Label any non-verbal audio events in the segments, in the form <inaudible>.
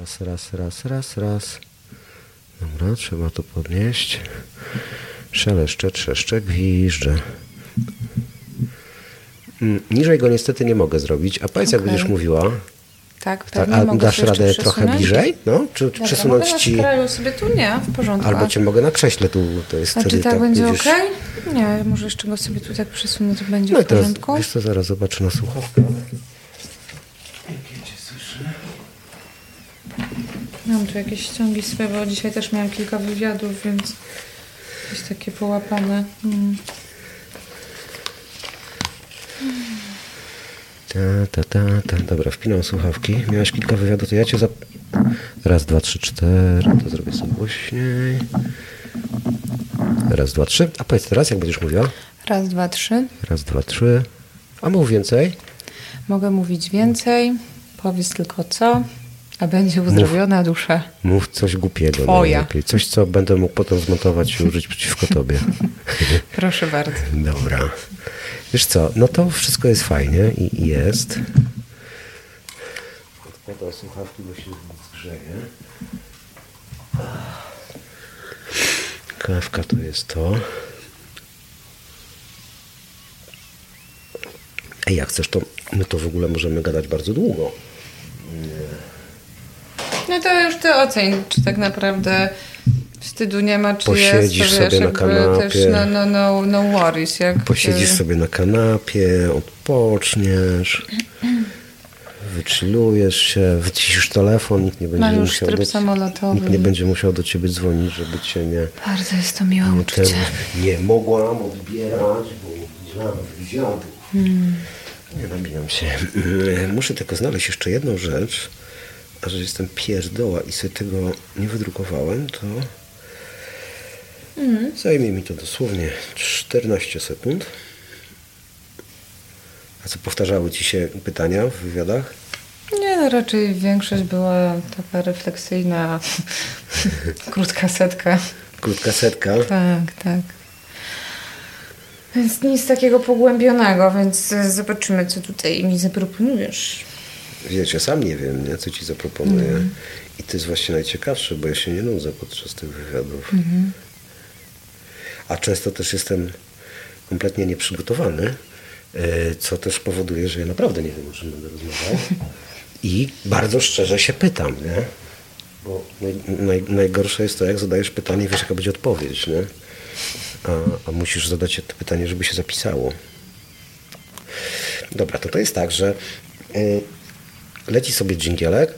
Raz, raz, raz, raz, raz. Dobra, trzeba to podnieść. Szeleszcze, trzeszcze, gwiżdżę. Mm, Niżej go niestety nie mogę zrobić. A powiedz, jak Okej. będziesz mówiła, Tak, tak, a dasz radę trochę bliżej? No? Czy, czy Dobra, przesunąć mogę ci... na sobie tu? Nie, w porządku. Albo cię mogę na krześle tu, to jest A czy tak będzie widzisz. ok? Nie, może jeszcze go sobie tu tak przesunę, to będzie No i w teraz, porządku. wiesz co, zaraz zobaczę na słuchawkach. Mam tu jakieś ściągi swoje, bo dzisiaj też miałam kilka wywiadów, więc jakieś takie połapane. Mm. Ta, ta, ta, ta. Dobra, wpinam słuchawki. Miałaś kilka wywiadów, to ja cię zap... Raz, dwa, trzy, cztery. To zrobię sobie głośniej. Raz, dwa, trzy. A powiedz teraz, jak będziesz mówiła? Raz, dwa, trzy. Raz, dwa, trzy. A mów więcej. Mogę mówić więcej. Powiedz tylko co, a będzie uzdrowiona dusza. Mów coś głupiego. Twoja. najlepiej. Coś, co będę mógł potem zmontować i użyć przeciwko tobie. <laughs> Proszę bardzo. Dobra. Wiesz co, no to wszystko jest fajnie i i jest. Odkładam słuchawki, bo się zgrzeje. Kawka to jest to. Ej, jak chcesz, to my to w ogóle możemy gadać bardzo długo. No to już ty oceń, czy tak naprawdę wstydu nie ma, czy Posiedzisz jest, to wiesz, sobie na kanapie. też no, no, no, no worries. Jak, Posiedzisz sobie na kanapie, odpoczniesz, wychillujesz się, wyciszysz telefon, nikt nie będzie musiał tryb do, samolotowy. nikt nie będzie musiał do ciebie dzwonić, żeby cię nie, Bardzo jest to miłe nie, uczucie. nie mogłam odbierać, bo mam wywiadu. Hmm. Nie nabijam się. <laughs> Muszę tylko znaleźć jeszcze jedną rzecz, że jestem pierdoła i sobie tego nie wydrukowałem, to Hmm. zajmie mi to dosłownie 14 sekund. A co powtarzały Ci się pytania w wywiadach? Nie, no raczej większość była taka refleksyjna, <laughs> krótka setka. Krótka setka. Tak, tak. Więc nic takiego pogłębionego, więc zobaczymy, co tutaj mi zaproponujesz. Wiecie, sam nie wiem, nie, co Ci zaproponuję. I to jest właśnie najciekawsze, bo ja się nie nudzę podczas tych wywiadów. A często też jestem kompletnie nieprzygotowany, e, co też powoduje, że ja naprawdę nie wiem, o czym będę rozmawiał. I bardzo szczerze się pytam, nie? Bo naj, naj, najgorsze jest to, jak zadajesz pytanie i wiesz, jaka będzie odpowiedź, nie? A, a musisz zadać to pytanie, żeby się zapisało. Dobra, to to jest tak, że y, leci sobie dżingielek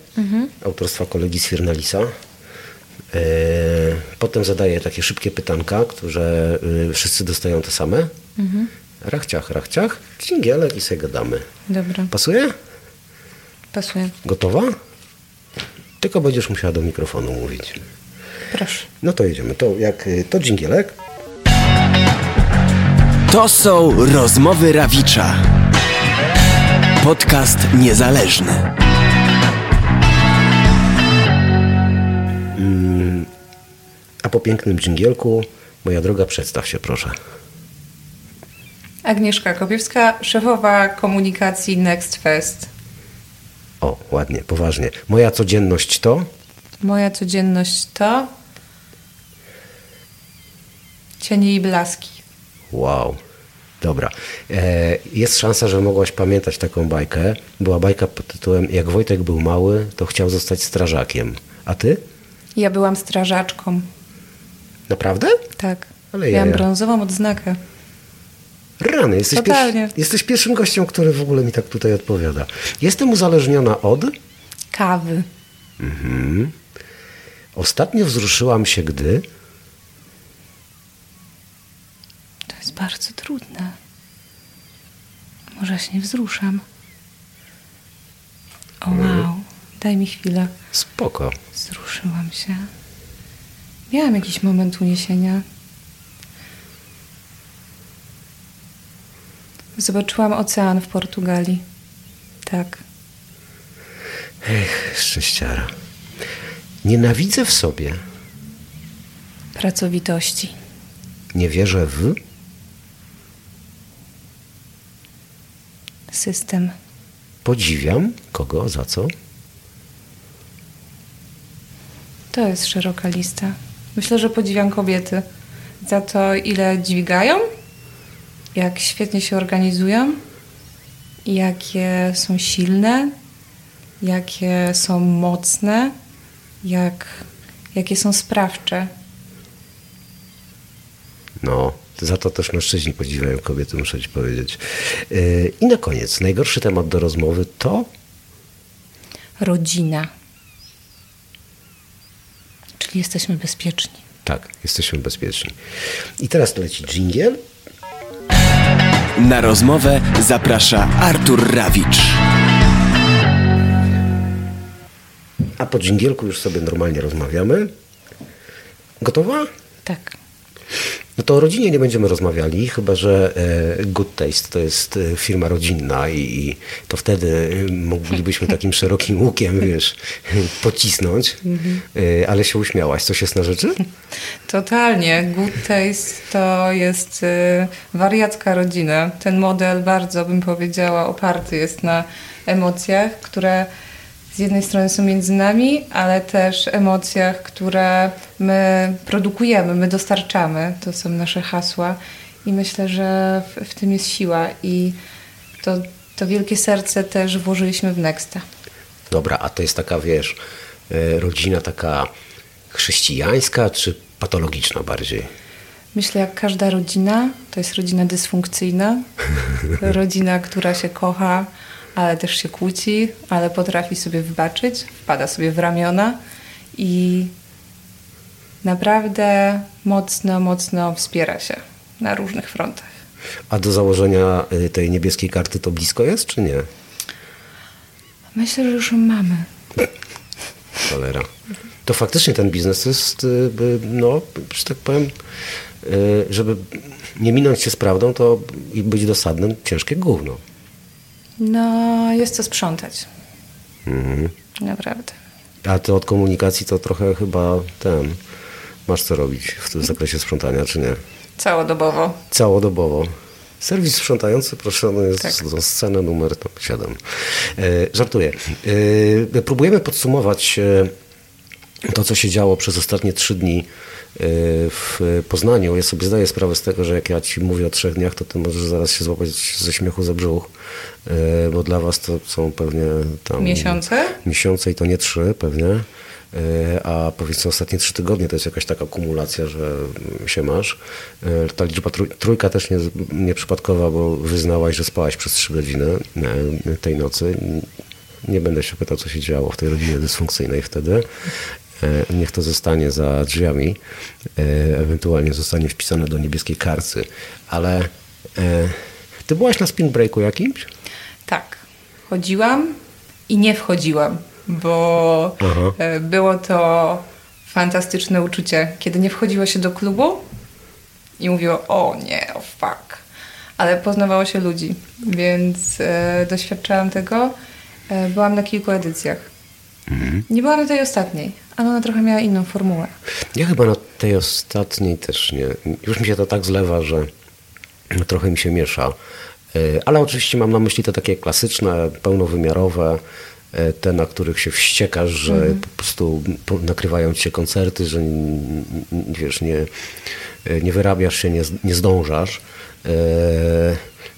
autorstwa kolegi Svirnalisa. Y, potem zadaje takie szybkie pytanka, które y, wszyscy dostają te same. Rachciach, rachciach, dżingielek i sobie gadamy. Dobra, Pasuje? pasuje. Gotowa? Tylko będziesz musiała do mikrofonu mówić. Proszę. No to jedziemy. To jak y, to dżingielek, To są rozmowy Rawicza. Podcast niezależny. a po pięknym dżingielku, moja droga, przedstaw się proszę. Agnieszka Kopiewska, szefowa komunikacji Next Fest. O, ładnie, poważnie. Moja codzienność to? Moja codzienność to cienie i blaski. Wow. Dobra. E, jest szansa, że mogłaś pamiętać taką bajkę. Była bajka pod tytułem Jak Wojtek był mały, to chciał zostać strażakiem. A ty? Ja byłam strażaczką. Naprawdę? Tak. Ale Miałam jaja. brązową odznakę. Rany, jesteś, Totalnie. pierwszy, jesteś pierwszym gościem, który w ogóle mi tak tutaj odpowiada. Jestem uzależniona od... Kawy. Ostatnio wzruszyłam się, gdy... To jest bardzo trudne. Może się nie wzruszam. O wow. Daj mi chwilę. Spoko. Wzruszyłam się. Miałam jakiś moment uniesienia. Zobaczyłam ocean w Portugalii. Tak. Ech, szczęściara. Nienawidzę w sobie. Pracowitości. Nie wierzę w... System. Podziwiam. Kogo? Za co? To jest szeroka lista. Myślę, że podziwiam kobiety za to, ile dźwigają, jak świetnie się organizują, jakie są silne, jakie są mocne, jak, jakie są sprawcze. No, za to też mężczyźni podziwiają kobiety, muszę ci powiedzieć. Yy, I na koniec, najgorszy temat do rozmowy to Rodzina. Czyli jesteśmy bezpieczni. tak, jesteśmy bezpieczni. I teraz leci dżingiel. Na rozmowę zaprasza Artur Rawicz. A po dżingielku już sobie normalnie rozmawiamy. Gotowa? Tak. No to o rodzinie nie będziemy rozmawiali, chyba że e, Good Taste to jest e, firma rodzinna i, to wtedy e, moglibyśmy <laughs> takim szerokim łukiem, wiesz, pocisnąć. E, ale się uśmiałaś. Coś jest na rzeczy? Totalnie. Good Taste to jest wariacka rodzina. Ten model bardzo, bym powiedziała, oparty jest na emocjach, które z jednej strony są między nami, ale też emocjach, które my produkujemy, my dostarczamy. To są nasze hasła i myślę, że w, w tym jest siła i to, to wielkie serce też włożyliśmy w Nexta. Dobra, a to jest taka, wiesz, e, rodzina taka chrześcijańska czy patologiczna bardziej? Myślę, jak każda rodzina, to jest rodzina dysfunkcyjna. <laughs> rodzina, która się kocha, ale też się kłóci, ale potrafi sobie wybaczyć, wpada sobie w ramiona i naprawdę mocno, mocno wspiera się na różnych frontach. A do założenia e, tej niebieskiej karty to blisko jest, czy nie? Myślę, że już ją mamy. Cholera. To faktycznie ten biznes jest, y, no, że tak powiem, y, żeby nie minąć się z prawdą, to i być dosadnym, ciężkie gówno. No, jest co sprzątać. Mhm. Naprawdę. A ty od komunikacji to trochę chyba ten, masz co robić w tym zakresie sprzątania, czy nie? Całodobowo. Całodobowo. Serwis sprzątający proszony jest Tak. za scenę numer tam 7. E, żartuję. E, próbujemy podsumować e, to, co się działo przez ostatnie trzy dni e, w Poznaniu. Ja sobie zdaję sprawę z tego, że jak ja ci mówię o trzech dniach, to ty możesz zaraz się złapać ze śmiechu za brzuch, e, bo dla was to są pewnie tam... Miesiące? Miesiące i to nie trzy pewnie. E, A powiedzmy ostatnie trzy tygodnie to jest jakaś taka kumulacja, że się masz. Ta liczba trój- trójka też nie, nieprzypadkowa, bo wyznałaś, że spałaś przez trzy godziny tej nocy. Nie będę się pytał, co się działo w tej rodzinie dysfunkcyjnej wtedy. E, Niech to zostanie za drzwiami. E, Ewentualnie zostanie wpisane do niebieskiej karty. Ale e, ty byłaś na spin breaku jakimś? Tak. Chodziłam i nie wchodziłam, bo Aha. było to fantastyczne uczucie, kiedy nie wchodziło się do klubu i mówiło, o nie, o fuck. Ale poznawało się ludzi, więc e, doświadczałam tego. E, byłam na kilku edycjach. Nie byłam na tej ostatniej, ale ona trochę miała inną formułę. Ja chyba na tej ostatniej też nie. Już mi się to tak zlewa, że trochę mi się miesza. E, Ale oczywiście mam na myśli te takie klasyczne, pełnowymiarowe, e, te, na których się wściekasz, że po prostu nakrywają ci się koncerty, że wiesz, nie, e, nie wyrabiasz się, nie, nie zdążasz.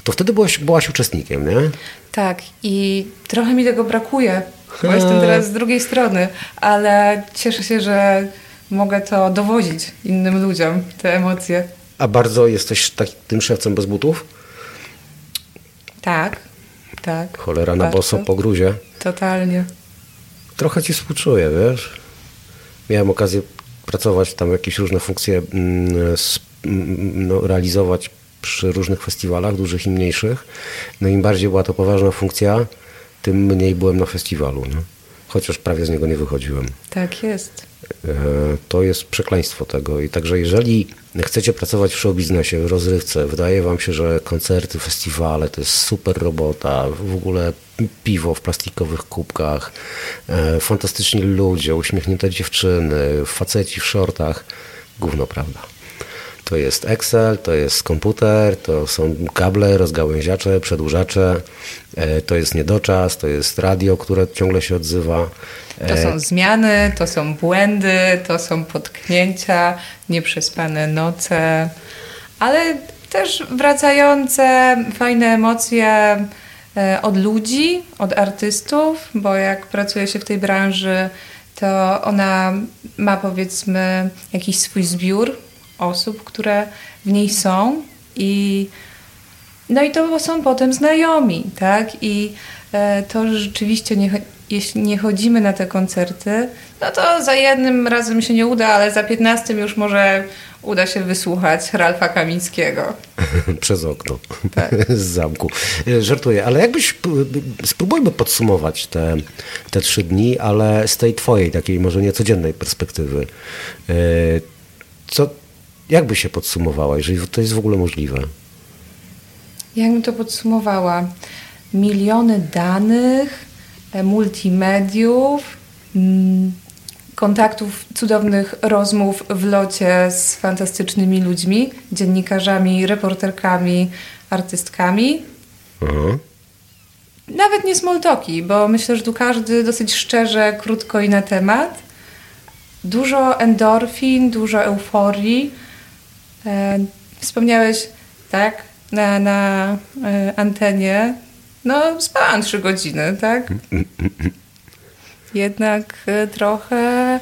To wtedy byłaś, byłaś uczestnikiem, nie? Tak, i trochę mi tego brakuje, bo jestem teraz z drugiej strony, ale cieszę się, że mogę to dowozić innym ludziom, te emocje. A bardzo jesteś tak, tym szewcem bez butów? Tak, tak. Cholera na boso po gruzie. Totalnie. Trochę ci współczuję, wiesz. Miałem okazję pracować tam jakieś różne funkcje, mm, mm, no, realizować przy różnych festiwalach, dużych i mniejszych. No im bardziej była to poważna funkcja, tym mniej byłem na festiwalu. No. Chociaż prawie z niego nie wychodziłem. Tak jest. E, To jest przekleństwo tego. I także jeżeli chcecie pracować w showbiznesie, w rozrywce, wydaje wam się, że koncerty, festiwale to jest super robota, w ogóle piwo w plastikowych kubkach, e, fantastyczni ludzie, uśmiechnięte dziewczyny, faceci w shortach. Gówno, prawda? To jest Excel, to jest komputer, to są kable, rozgałęziacze, przedłużacze, e, to jest niedoczas, to jest radio, które ciągle się odzywa. To E, są zmiany, to są błędy, to są potknięcia, nieprzespane noce, ale też wracające fajne emocje e, od ludzi, od artystów, bo jak pracuje się w tej branży, to ona ma powiedzmy jakiś swój zbiór osób, które w niej są i no i to są potem znajomi, tak? I e, to że rzeczywiście, nie, jeśli nie chodzimy na te koncerty, no to za jednym razem się nie uda, ale za piętnastym już może uda się wysłuchać Ralfa Kamińskiego. <laughs> Przez okno <laughs> Tak. z zamku. E, Żartuję, ale jakbyś spróbujmy podsumować te, te trzy dni, ale z tej twojej takiej może niecodziennej perspektywy. E, Co, jakby się podsumowała, jeżeli to jest w ogóle możliwe? Jakbym to podsumowała? Miliony danych, e, multimediów, mm, kontaktów, cudownych rozmów w locie z fantastycznymi ludźmi, dziennikarzami, reporterkami, artystkami. Aha. Nawet nie smoltoki, bo myślę, że tu każdy dosyć szczerze, krótko i na temat. Dużo endorfin, dużo euforii. E, wspomniałeś, tak, na, na e, antenie. No, spałam trzy godziny, tak? Jednak e, trochę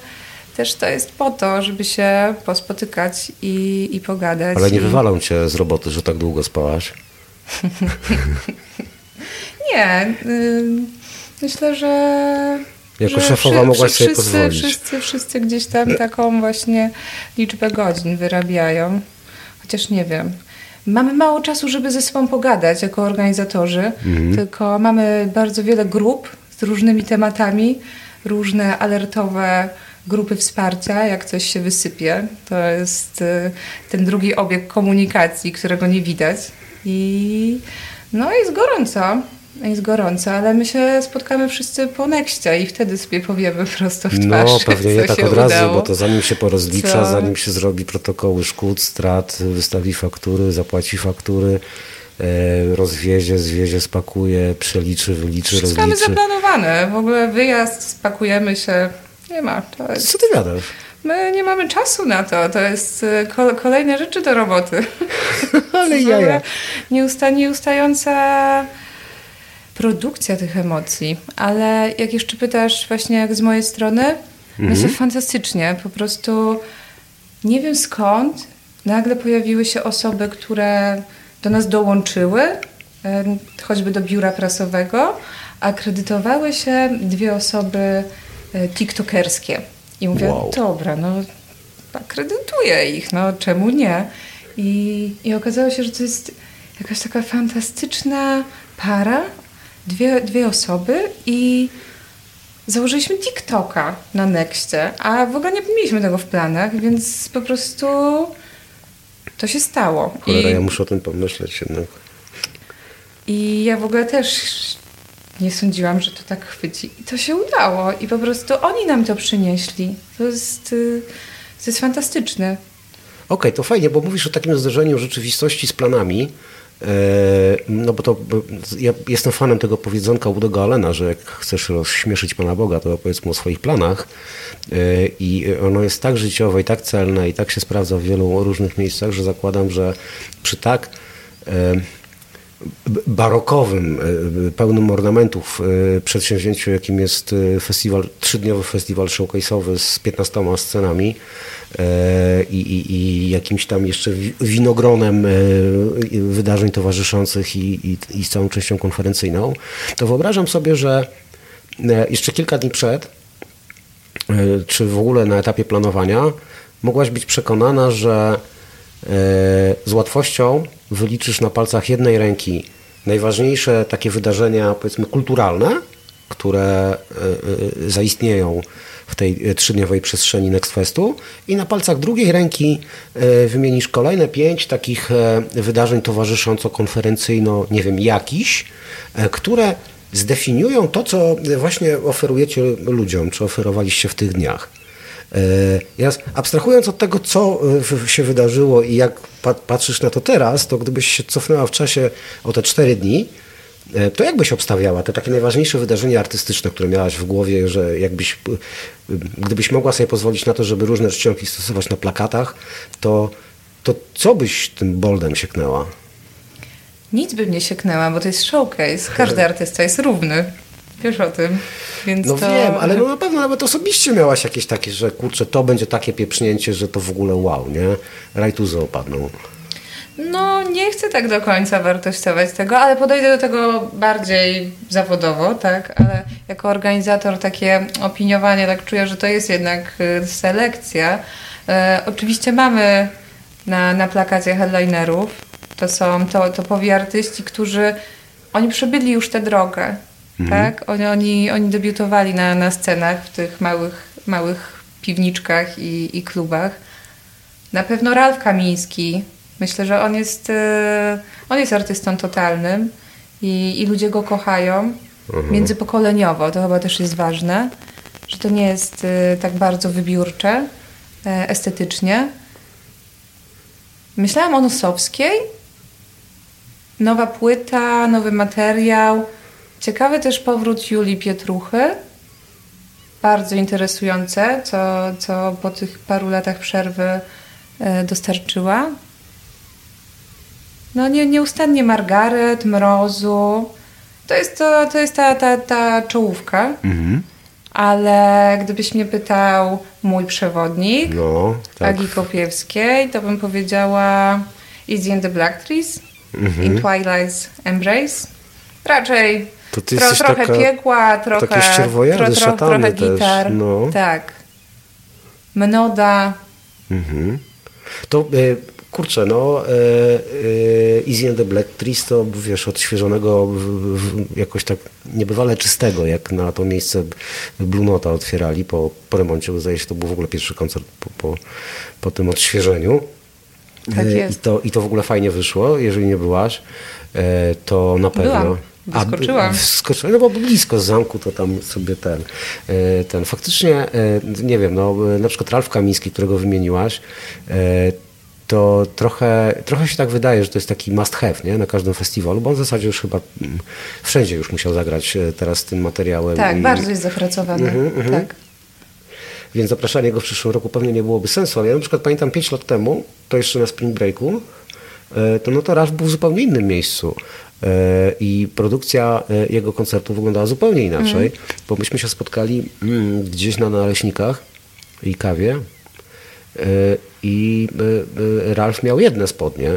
też to jest po to, żeby się pospotykać i, i pogadać. Ale nie i... wywalą cię z roboty, że tak długo spałaś. <laughs> Nie. y, Myślę, że. Jako szefowa mogłaś sobie wszyscy, pozwolić. Wszyscy, wszyscy gdzieś tam taką właśnie liczbę godzin wyrabiają. Chociaż nie wiem. Mamy mało czasu, żeby ze sobą pogadać jako organizatorzy, Mhm. tylko mamy bardzo wiele grup z różnymi tematami, różne alertowe grupy wsparcia, jak coś się wysypie. To jest y, ten drugi obieg komunikacji, którego nie widać. I no jest gorąco. Jest gorąco, ale my się spotkamy wszyscy po nexcie i wtedy sobie powiemy prosto w twarz, No, <laughs> pewnie nie tak od razu, udało. bo to zanim się porozlicza, Co? zanim się zrobi protokoły szkód, strat, wystawi faktury, zapłaci faktury, e, rozwiezie, zwiezie, spakuje, przeliczy, wyliczy, Wszystko mamy rozliczy. zaplanowane. W ogóle wyjazd, spakujemy się. Nie ma. Jest, Co ty gadasz? my nie mamy czasu na to. To jest ko- kolejne rzeczy do roboty. <laughs> Ale jaja. Nieusta, nieustająca produkcja tych emocji. Ale jak jeszcze pytasz właśnie jak z mojej strony, Mhm. to fantastycznie. Po prostu nie wiem skąd nagle pojawiły się osoby, które do nas dołączyły, choćby do biura prasowego, akredytowały się dwie osoby e, tiktokerskie. I mówię, Wow. dobra, no akredytuję ich, no czemu nie? I, I okazało się, że to jest jakaś taka fantastyczna para, dwie, dwie osoby i założyliśmy TikToka na Nexcie, a w ogóle nie mieliśmy tego w planach, więc po prostu to się stało. Cholera, I, ja muszę o tym pomyśleć jednak. I ja w ogóle też nie sądziłam, że to tak chwyci. I to się udało. I po prostu oni nam to przynieśli. To jest, y, to jest fantastyczne. Okej, to fajnie, bo mówisz o takim zderzeniu rzeczywistości z planami. E, No bo to ja jestem fanem tego powiedzonka Woodego Allena, że jak chcesz rozśmieszyć Pana Boga, to opowiedz mu o swoich planach. E, I ono jest tak życiowe i tak celne i tak się sprawdza w wielu różnych miejscach, że zakładam, że przy tak e, barokowym, e, pełnym ornamentów e, przedsięwzięciu, jakim jest e, festiwal, trzydniowy festiwal showcase'owy z 15 scenami i, i, i jakimś tam jeszcze wi- winogronem wydarzeń towarzyszących i, i, całą częścią konferencyjną, to wyobrażam sobie, że jeszcze kilka dni przed czy w ogóle na etapie planowania, mogłaś być przekonana, że z łatwością wyliczysz na palcach jednej ręki najważniejsze takie wydarzenia, powiedzmy, kulturalne, które e, e, zaistnieją w tej e, trzydniowej przestrzeni Next Festu i na palcach drugiej ręki e, wymienisz kolejne pięć takich e, wydarzeń towarzysząco-konferencyjno, nie wiem, jakiś, e, które zdefiniują to, co właśnie oferujecie ludziom, czy oferowaliście w tych dniach. E, ja, abstrahując od tego, co e, się wydarzyło i jak patrzysz na to teraz, to gdybyś się cofnęła w czasie o te cztery dni, e, to jakbyś obstawiała te takie najważniejsze wydarzenia artystyczne, które miałaś w głowie, że jakbyś, gdybyś mogła sobie pozwolić na to, żeby różne czcionki stosować na plakatach, to, to co byś tym boldem sieknęła? Nic bym nie sieknęła, bo to jest showcase. Każdy <laughs> artysta jest równy. Wiesz o tym. Więc no to... wiem, ale no na pewno nawet osobiście miałaś jakieś takie, że kurczę, to będzie takie pieprznięcie, że to w ogóle wow, nie? Rajtuzy opadną. No, nie chcę tak do końca wartościować tego, ale podejdę do tego bardziej zawodowo, tak? Ale jako organizator takie opiniowanie, tak czuję, że to jest jednak y, selekcja. E, oczywiście mamy na, na plakacie headlinerów, to są to, topowi artyści, którzy oni przebyli już tę drogę, mhm. tak? Oni, oni, oni debiutowali na, na scenach w tych małych, małych piwniczkach i, i klubach. Na pewno Ralf Kamiński. Myślę, że on jest, e, on jest artystą totalnym i, i ludzie go kochają. Mhm. Międzypokoleniowo, to chyba też jest ważne, że to nie jest e, tak bardzo wybiórcze e, estetycznie. Myślałam o Nosowskiej. Nowa płyta, nowy materiał. Ciekawy też powrót Julii Pietruchy. Bardzo interesujące, co, co po tych paru latach przerwy e, dostarczyła. No nie, nieustannie Margaret, Mrozu. To jest, to, to jest ta, ta, ta czołówka. Mhm. Ale gdybyś mnie pytał mój przewodnik no, tak. Agi Kopiewskiej, to bym powiedziała Easy in the Black Trees, mhm. In Twilight's Embrace. Raczej to ty tro, trochę taka, piekła, trochę, tro, tro, trochę gitar. No. Tak. Mnoda. Mhm. To y, kurczę, no y, y, Easy and the Black Trees to wiesz, odświeżonego w, w, jakoś tak niebywale czystego, jak na to miejsce Blue Nota otwierali po, po remoncie, bo zdaje się, to był w ogóle pierwszy koncert po, po, po tym odświeżeniu. Tak jest. I to, I to w ogóle fajnie wyszło, jeżeli nie byłaś, to na pewno. Byłam. Wyskoczyłam. Wskoczyłam, no bo blisko z zamku to tam sobie ten, e, ten faktycznie, e, nie wiem, no na przykład Ralf Kamiński, którego wymieniłaś, e, to trochę, trochę się tak wydaje, że to jest taki must have nie? na każdym festiwalu, bo on w zasadzie już chyba mm, wszędzie już musiał zagrać teraz tym materiałem. Tak, bardzo jest zapracowany. Mm -hmm, tak. Więc zapraszanie go w przyszłym roku pewnie nie byłoby sensu, ale ja na przykład pamiętam 5 lat temu, to jeszcze na Spring Breaku, to no to Ralf był w zupełnie innym miejscu. E, i produkcja e, jego koncertu wyglądała zupełnie inaczej, mm. bo myśmy się spotkali mm, gdzieś na naleśnikach i kawie e, i Ralf miał jedne spodnie,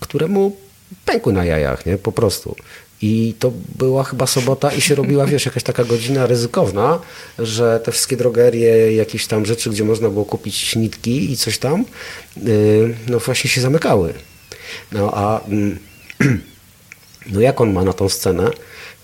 które mu pękły na jajach, nie? Po prostu. I to była chyba sobota i się robiła, wiesz, jakaś taka godzina ryzykowna, że te wszystkie drogerie, jakieś tam rzeczy, gdzie można było kupić nitki i coś tam, no właśnie się zamykały. No a mm, no jak on ma na tą scenę,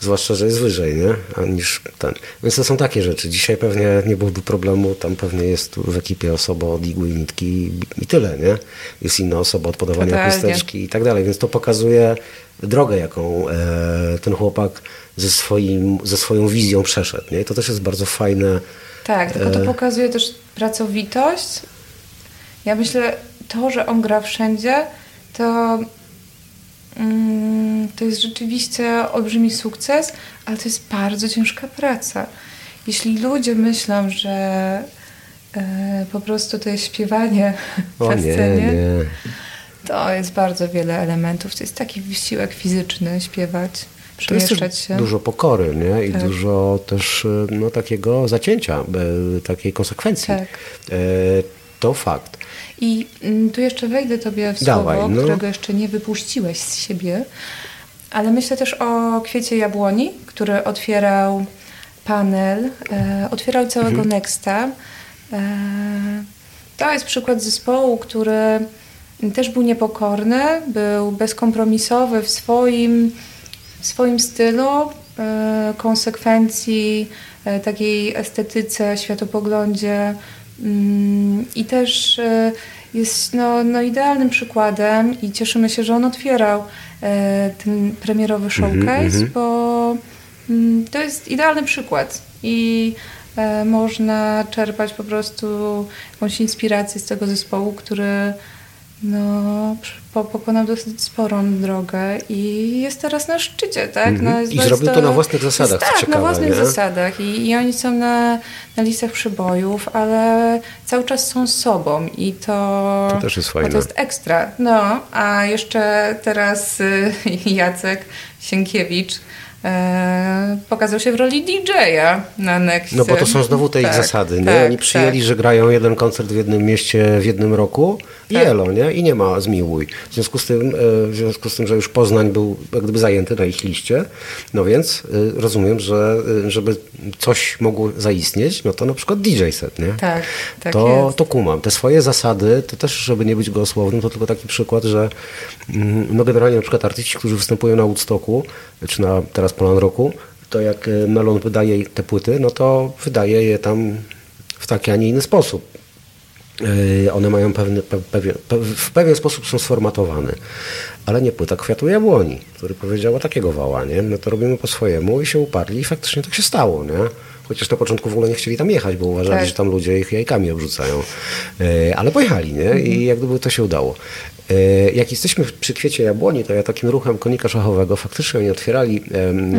zwłaszcza, że jest wyżej, nie? A niż ten. Więc to są takie rzeczy. Dzisiaj pewnie nie byłoby problemu, tam pewnie jest w ekipie osoba od igły i nitki i tyle, nie? Jest inna osoba od podawania Totalnie. chusteczki i tak dalej, więc to pokazuje drogę, jaką e, ten chłopak ze, swoim, ze swoją wizją przeszedł, nie? I to też jest bardzo fajne. Tak, tylko to e, pokazuje też pracowitość. Ja myślę, to, że on gra wszędzie, to to jest rzeczywiście olbrzymi sukces, ale to jest bardzo ciężka praca. Jeśli ludzie myślą, że e, po prostu to jest śpiewanie o, <laughs> na scenie, nie, nie. to jest bardzo wiele elementów. To jest taki wysiłek fizyczny śpiewać. Przemieszczać się. dużo pokory nie? i tak. dużo też no, takiego zacięcia, takiej konsekwencji. Tak. E, to fakt. I mm, tu jeszcze wejdę Tobie w słowo, Dawaj, no. którego jeszcze nie wypuściłeś z siebie, ale myślę też o kwiecie jabłoni, który otwierał panel, e, otwierał całego mhm. Nexta. E, to jest przykład zespołu, który też był niepokorny, był bezkompromisowy w swoim, w swoim stylu, e, konsekwencji, e, takiej estetyce, światopoglądzie, I też e, jest no, no idealnym przykładem i cieszymy się, że on otwierał e, ten premierowy mhm, showcase, mm -hmm. bo mm, to jest idealny przykład. I e, można czerpać po prostu jakąś inspirację z tego zespołu, który no, po, pokonał dosyć sporą drogę i jest teraz na szczycie, tak? No, jest I zrobił to na własnych zasadach, Tak, ciekawe, na własnych nie? zasadach I, i oni są na, na listach przybojów, ale cały czas są sobą i to... To też jest fajne. To jest ekstra. No, a jeszcze teraz y, <laughs> Jacek Sienkiewicz e, pokazał się w roli DJ-a na Nexie. No bo to są znowu te ich Tak, zasady, nie? tak, Oni przyjęli, tak. że grają jeden koncert w jednym mieście w jednym roku i Tak. elo, nie? I nie ma zmiłuj. W związku z tym, e, w związku z tym, że już Poznań był jak gdyby zajęty na ich liście, no więc e, rozumiem, że e, żeby coś mogło zaistnieć, no to na przykład DJ set, nie? Tak, tak to, jest. to kumam. Te swoje zasady, to też, żeby nie być gołosłownym, to tylko taki przykład, że mm, no generalnie na przykład artyści, którzy występują na Woodstocku, czy na teraz Polan Roku, to jak Melon wydaje te płyty, no to wydaje je tam w taki, a nie inny sposób. Yy, One mają pewny, pe, pewien, pe, w pewien sposób są sformatowane. Ale nie płyta kwiatu jabłoni, który powiedziała takiego wała, nie? My to robimy po swojemu i się uparli i faktycznie tak się stało, nie? Chociaż na początku w ogóle nie chcieli tam jechać, bo uważali, Tak. że tam ludzie ich jajkami obrzucają. Yy, Ale pojechali, nie? I jak gdyby to się udało. Yy, Jak jesteśmy przy kwiecie jabłoni, to ja takim ruchem konika szachowego faktycznie oni otwierali em,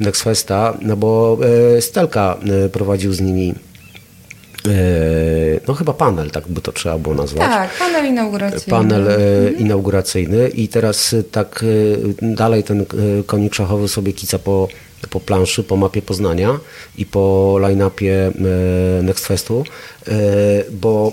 Next Festa, no bo e, Stelka e, prowadził z nimi e, no chyba panel, tak by to trzeba było nazwać. Tak, panel inauguracyjny. Panel e, inauguracyjny i teraz e, tak e, dalej ten e, konik szachowy sobie kica po, po planszy, po mapie Poznania i po line-upie e, Next Festu, e, bo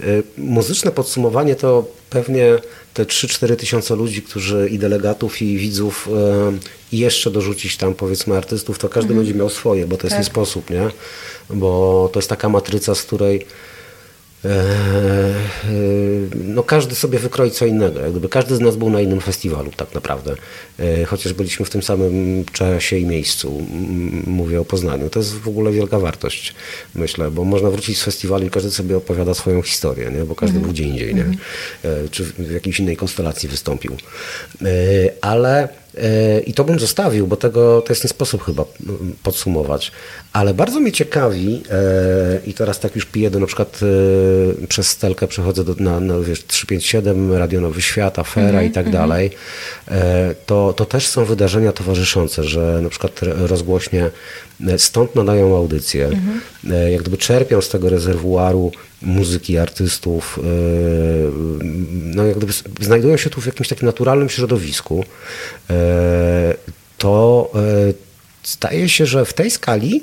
e, muzyczne podsumowanie to pewnie te 3-4 tysiące ludzi, którzy i delegatów, i widzów, e, i jeszcze dorzucić tam powiedzmy artystów, to każdy będzie miał swoje, bo to jest Tak. nie sposób, nie? Bo to jest taka matryca, z której e, e, no każdy sobie wykroi co innego. Jak gdyby każdy z nas był na innym festiwalu tak naprawdę. E, Chociaż byliśmy w tym samym czasie i miejscu. Mówię o Poznaniu. To jest w ogóle wielka wartość, myślę, bo można wrócić z festiwalu i każdy sobie opowiada swoją historię, nie? bo każdy był gdzie indziej, nie? E, czy w jakiejś innej konstelacji wystąpił. Ale i to bym zostawił, bo tego to jest nie sposób chyba mm, podsumować. Ale bardzo mnie ciekawi, e, i teraz tak już piję do na przykład e, przez Stelkę przechodzę do, na, na wiesz, 357, Radio Nowy Świat, Afera i tak dalej, e, to, to też są wydarzenia towarzyszące, że na przykład rozgłośnie e, stąd nadają audycje, e, jak gdyby czerpią z tego rezerwuaru muzyki, artystów, e, no jak gdyby znajdują się tu w jakimś takim naturalnym środowisku, e, to e, staje się, że w tej skali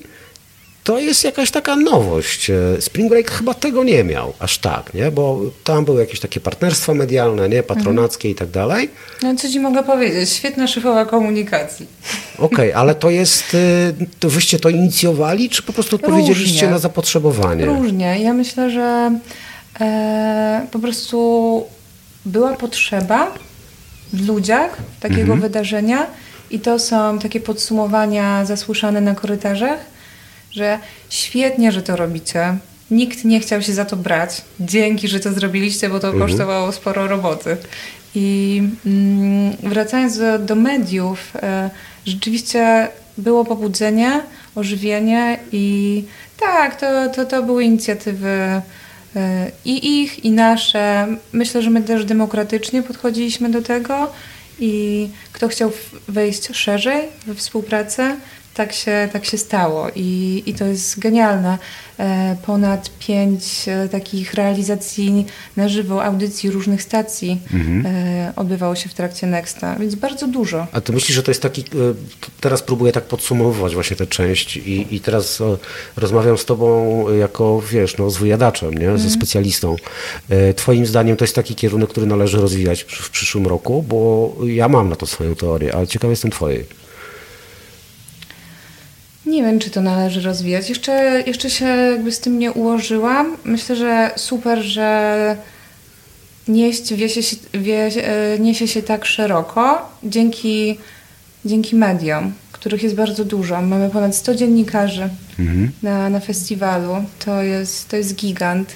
to jest jakaś taka nowość. E, Spring Break chyba tego nie miał aż tak, nie? bo tam były jakieś takie partnerstwa medialne, nie? patronackie i tak dalej. No co ci mogę powiedzieć? Świetna szyfowa komunikacji. <laughs> Okej, ale to jest, y, to wyście to inicjowali, czy po prostu odpowiedzieliście Różnie. na zapotrzebowanie? Różnie. Ja myślę, że e, po prostu była potrzeba w ludziach takiego Mhm. wydarzenia i to są takie podsumowania zasłyszane na korytarzach, że świetnie, że to robicie. Nikt nie chciał się za to brać. Dzięki, że to zrobiliście, bo to Mhm. kosztowało sporo roboty. I mm, wracając do, do mediów, e, rzeczywiście było pobudzenie, ożywienie i tak, to, to, to były inicjatywy e, i ich, i nasze. Myślę, że my też demokratycznie podchodziliśmy do tego i kto chciał wejść szerzej we współpracę, tak się, tak się stało i, i to jest genialne. E, Ponad pięć e, takich realizacji na żywo, audycji różnych stacji e, odbywało się w trakcie Nexta, więc bardzo dużo. A ty myślisz, że to jest taki, teraz próbuję tak podsumowywać właśnie tę część i, i teraz rozmawiam z tobą jako, wiesz, no, z wyjadaczem, nie? ze specjalistą. Twoim zdaniem to jest taki kierunek, który należy rozwijać w, w przyszłym roku, bo ja mam na to swoją teorię, ale ciekaw jestem twojej. Nie wiem, czy to należy rozwijać. Jeszcze, jeszcze się jakby z tym nie ułożyłam. Myślę, że super, że nieść wiesie się, wie, e, niesie się tak szeroko dzięki, dzięki mediom, których jest bardzo dużo. Mamy ponad 100 dziennikarzy na, na festiwalu. To jest, to jest gigant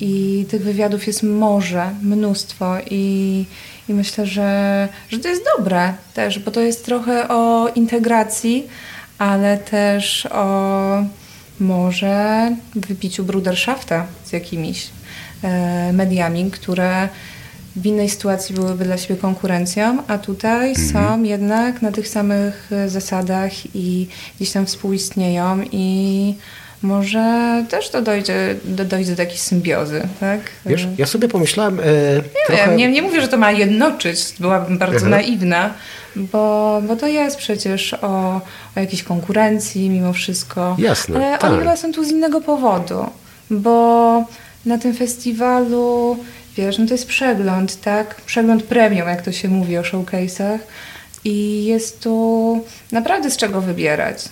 i tych wywiadów jest morze, mnóstwo i, i myślę, że, że to jest dobre też, bo to jest trochę o integracji, ale też o może wypiciu bruderschafta z jakimiś e, mediami, które w innej sytuacji byłyby dla siebie konkurencją, a tutaj Mhm. są jednak na tych samych e, zasadach i gdzieś tam współistnieją i może też to dojdzie, do, dojdzie do takiej symbiozy, tak? Wiesz, ja sobie pomyślałem e, Nie trochę... wiem, nie, nie mówię, że to ma jednoczyć, byłabym bardzo Mhm. naiwna, bo, bo to jest przecież o, o jakiejś konkurencji mimo wszystko. Jasne, Ale tak. oni chyba są tu z innego powodu, bo na tym festiwalu, wiesz, no to jest przegląd, tak? Przegląd premium, jak to się mówi o showcase'ach i jest tu naprawdę z czego wybierać.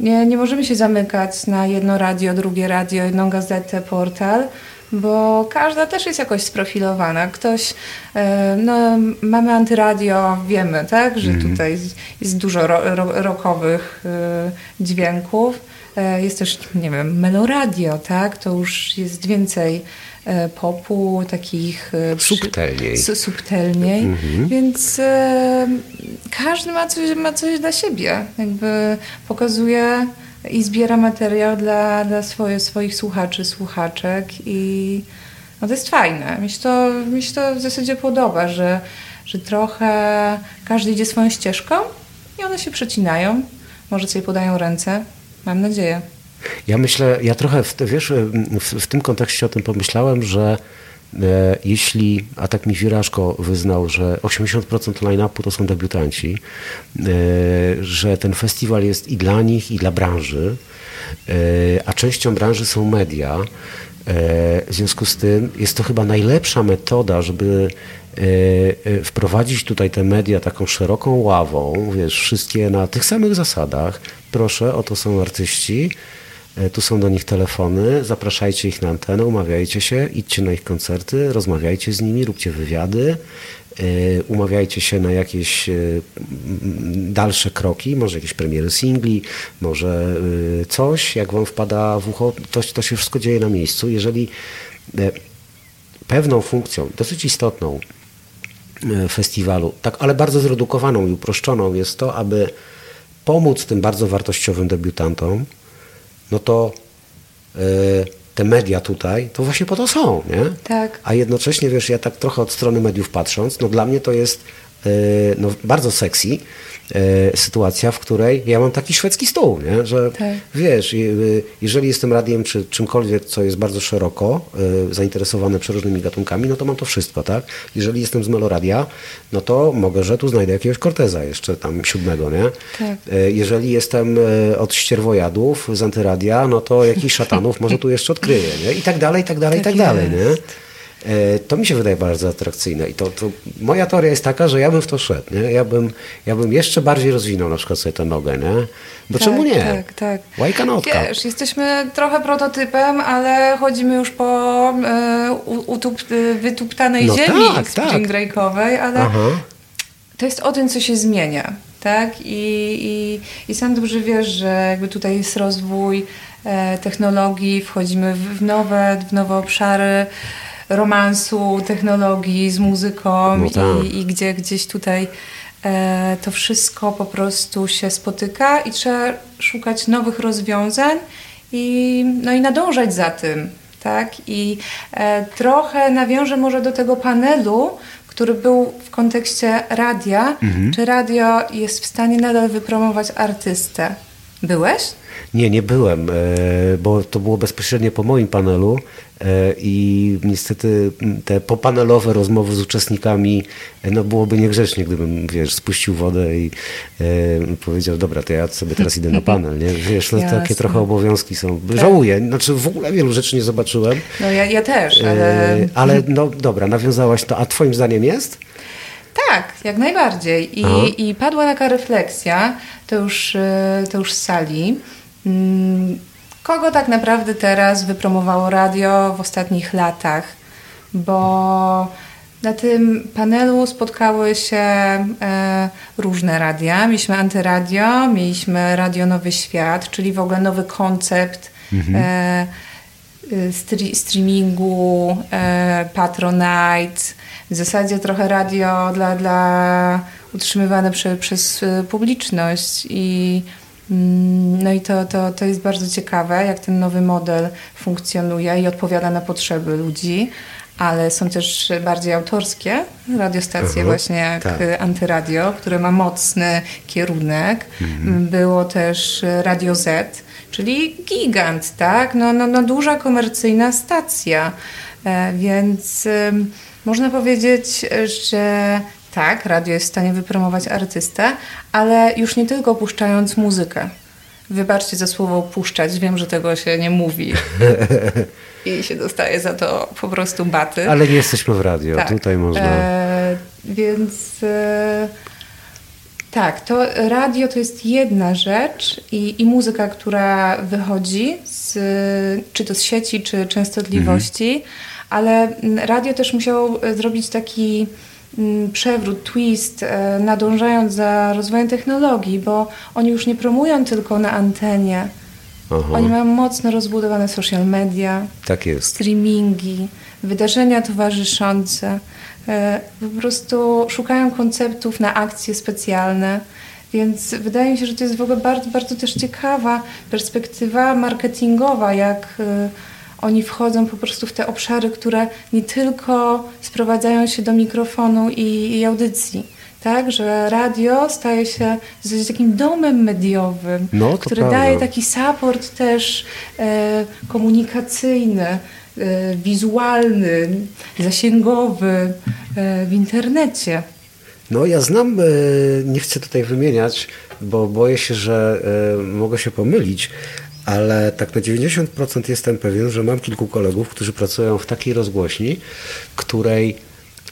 Nie, nie możemy się zamykać na jedno radio, drugie radio, jedną gazetę, portal, bo każda też jest jakoś sprofilowana. Ktoś, e, no mamy antyradio, wiemy, tak, że tutaj jest, dużo ro, ro, rockowych e, dźwięków. E, Jest też, nie wiem, meloradio, tak, to już jest więcej popu, takich... e, przy- Subtelniej. su- subtelniej, więc e, każdy ma coś, ma coś dla siebie. Jakby pokazuje i zbiera materiał dla, dla swoje, swoich słuchaczy, słuchaczek i no to jest fajne. Mi się to, mi się to w zasadzie podoba, że, że trochę każdy idzie swoją ścieżką i one się przecinają. Może sobie podają ręce. Mam nadzieję. Ja myślę, ja trochę, w, wiesz, w, w tym kontekście o tym pomyślałem, że jeśli, a tak mi Wirażko wyznał, że 80% line-upu to są debiutanci, e, że ten festiwal jest i dla nich, i dla branży, e, a częścią branży są media, e, w związku z tym jest to chyba najlepsza metoda, żeby e, e, wprowadzić tutaj te media taką szeroką ławą, wiesz, wszystkie na tych samych zasadach. Proszę, oto są artyści, e, tu są do nich telefony, zapraszajcie ich na antenę, umawiajcie się, idźcie na ich koncerty, rozmawiajcie z nimi, róbcie wywiady, e, umawiajcie się na jakieś e, dalsze kroki, może jakieś premiery singli, może e, coś, jak wam wpada w ucho, to, to się wszystko dzieje na miejscu. Jeżeli e, pewną funkcją, dosyć istotną e, festiwalu, tak, ale bardzo zredukowaną i uproszczoną jest to, aby pomóc tym bardzo wartościowym debiutantom, no to e, te media tutaj, to właśnie po to są, nie? Tak. A jednocześnie, wiesz, ja tak trochę od strony mediów patrząc, no dla mnie to jest no, bardzo sexy e, sytuacja, w której ja mam taki szwedzki stół, nie? że Tak. wiesz, y, jeżeli jestem radiem czy czymkolwiek, co jest bardzo szeroko zainteresowane przeróżnymi gatunkami, no to mam to wszystko, tak? Jeżeli jestem z Meloradia, no to mogę, że tu znajdę jakiegoś Corteza jeszcze tam siódmego, nie? Tak. Jeżeli jestem od ścierwojadów z Antyradia, no to jakiś szatanów może tu jeszcze odkryję, nie? I tak dalej, i tak dalej, i Tak tak dalej, nie? jest. E, To mi się wydaje bardzo atrakcyjne i to, to moja teoria jest taka, że ja bym w to szedł, nie? Ja bym, ja bym jeszcze bardziej rozwinął na przykład sobie tę nogę, nie? Bo Tak, czemu nie? Tak, tak. Łajkanotka. Wiesz, jesteśmy trochę prototypem, ale chodzimy już po e, u- utup, e, wytuptanej No ziemi tak, spring breakowej, ale Aha. to jest o tym, co się zmienia, tak? I, i, i sam dobrze wiesz, że jakby tutaj jest rozwój e, technologii, wchodzimy w, nowe, w nowe obszary romansu, technologii z muzyką No tak. i, i gdzie gdzieś tutaj e, to wszystko po prostu się spotyka i trzeba szukać nowych rozwiązań i, no i nadążać za tym, tak? I e, trochę nawiążę może do tego panelu, który był w kontekście radia. Czy radio jest w stanie nadal wypromować artystę? Byłeś? Nie, nie byłem, e, bo to było bezpośrednio po moim panelu e, i niestety te popanelowe rozmowy z uczestnikami, e, no byłoby niegrzecznie, gdybym, wiesz, spuścił wodę i powiedział, dobra, to ja sobie teraz idę na <laughs> panel, nie? Wiesz, no takie trochę obowiązki są. Żałuję, znaczy w ogóle wielu rzeczy nie zobaczyłem, No ja, ja też, ale... ale no dobra, nawiązałaś to, a twoim zdaniem jest? Tak, jak najbardziej. I, Aha. I padła taka refleksja, to już, to już z sali. Mm, Kogo tak naprawdę teraz wypromowało radio w ostatnich latach? Bo na tym panelu spotkały się e, różne radia. Mieliśmy Antyradio, mieliśmy Radio Nowy Świat, czyli w ogóle nowy koncept e, y, stre- streamingu, e, Patronite, w zasadzie trochę radio dla, dla utrzymywane prze, przez y, publiczność i No i to, to, to jest bardzo ciekawe, jak ten nowy model funkcjonuje i odpowiada na potrzeby ludzi, ale są też bardziej autorskie radiostacje, Mhm, właśnie jak tak. Antyradio, które ma mocny kierunek. Mhm. Było też Radio Z, czyli gigant, tak? No, no, no duża komercyjna stacja. E, Więc można powiedzieć, że tak, radio jest w stanie wypromować artystę, ale już nie tylko puszczając muzykę. Wybaczcie za słowo puszczać, wiem, że tego się nie mówi. <laughs> I się dostaje za to po prostu baty. Ale nie jesteśmy w radio, Tak. tutaj można... E, więc e, tak, to radio to jest jedna rzecz i, i muzyka, która wychodzi z, czy to z sieci, czy częstotliwości, ale mm, radio też musiało e, zrobić taki przewrót, twist, e, nadążając za rozwojem technologii, bo oni już nie promują tylko na antenie. Aha, Oni mają mocno rozbudowane social media, tak streamingi, wydarzenia towarzyszące. E, Po prostu szukają konceptów na akcje specjalne. Więc wydaje mi się, że to jest w ogóle bardzo, bardzo też ciekawa perspektywa marketingowa, jak e, oni wchodzą po prostu w te obszary, które nie tylko sprowadzają się do mikrofonu i, i audycji. Tak, że radio staje się takim domem mediowym, No, który prawda. daje taki support też e, komunikacyjny, e, wizualny, zasięgowy e, w internecie. No ja znam, e, nie chcę tutaj wymieniać, bo boję się, że e, mogę się pomylić, ale tak na 90% jestem pewien, że mam kilku kolegów, którzy pracują w takiej rozgłośni, której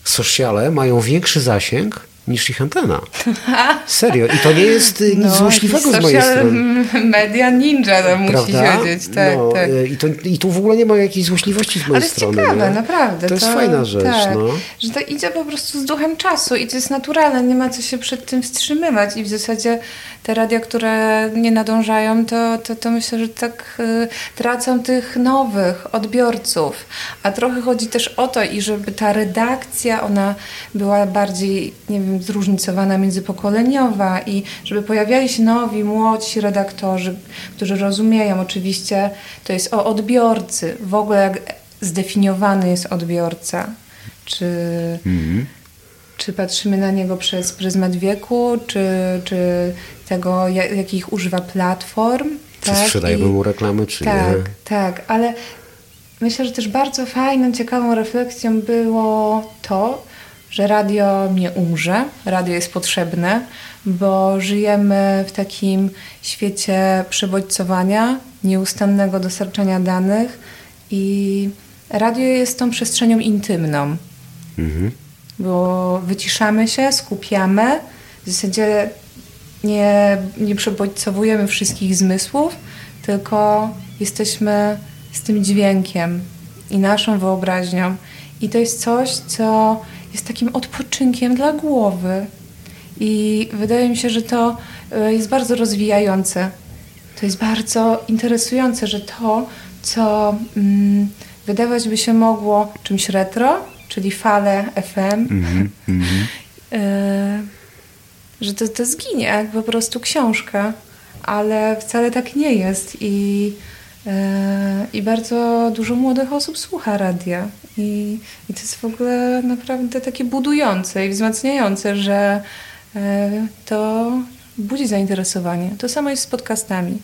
sociale mają większy zasięg niż ich antena. <laughs> Serio. I to nie jest e, nic złośliwego z mojej strony. media ninja to musi Prawda? wiedzieć. Tak, no, tak. e, I, to, I tu w ogóle nie ma jakiejś złośliwości z mojej Ale jest strony. ciekawe, nie? naprawdę. To jest fajna rzecz. Tak, No. Że to idzie po prostu z duchem czasu i to jest naturalne, nie ma co się przed tym wstrzymywać. I w zasadzie te radia, które nie nadążają, to, to, to myślę, że tak y, tracą tych nowych odbiorców. A trochę chodzi też o to, i żeby ta redakcja, ona była bardziej, nie wiem, zróżnicowana, międzypokoleniowa i żeby pojawiali się nowi, młodsi redaktorzy, którzy rozumieją. Oczywiście to jest o odbiorcy, w ogóle jak zdefiniowany jest odbiorca. Czy, czy patrzymy na niego przez pryzmat wieku, czy, czy tego, ja- jakich używa platform. Czy tak? sprzedajemy mu reklamy, czy tak, nie? tak, ale myślę, że też bardzo fajną, ciekawą refleksją było to, że radio nie umrze, radio jest potrzebne, bo żyjemy w takim świecie przebodźcowania, nieustannego dostarczania danych i radio jest tą przestrzenią intymną, Mhm. bo wyciszamy się, skupiamy, w zasadzie nie, nie przebodźcowujemy wszystkich zmysłów, tylko jesteśmy z tym dźwiękiem i naszą wyobraźnią. I to jest coś, co jest takim odpoczynkiem dla głowy. I wydaje mi się, że to e, jest bardzo rozwijające. To jest bardzo interesujące, że to, co mm, wydawać by się mogło czymś retro, czyli fale FM, <laughs> e, że to, to zginie jak po prostu książka, ale wcale tak nie jest i, i bardzo dużo młodych osób słucha radia i, i to jest w ogóle naprawdę takie budujące i wzmacniające, że e, to budzi zainteresowanie. To samo jest z podcastami.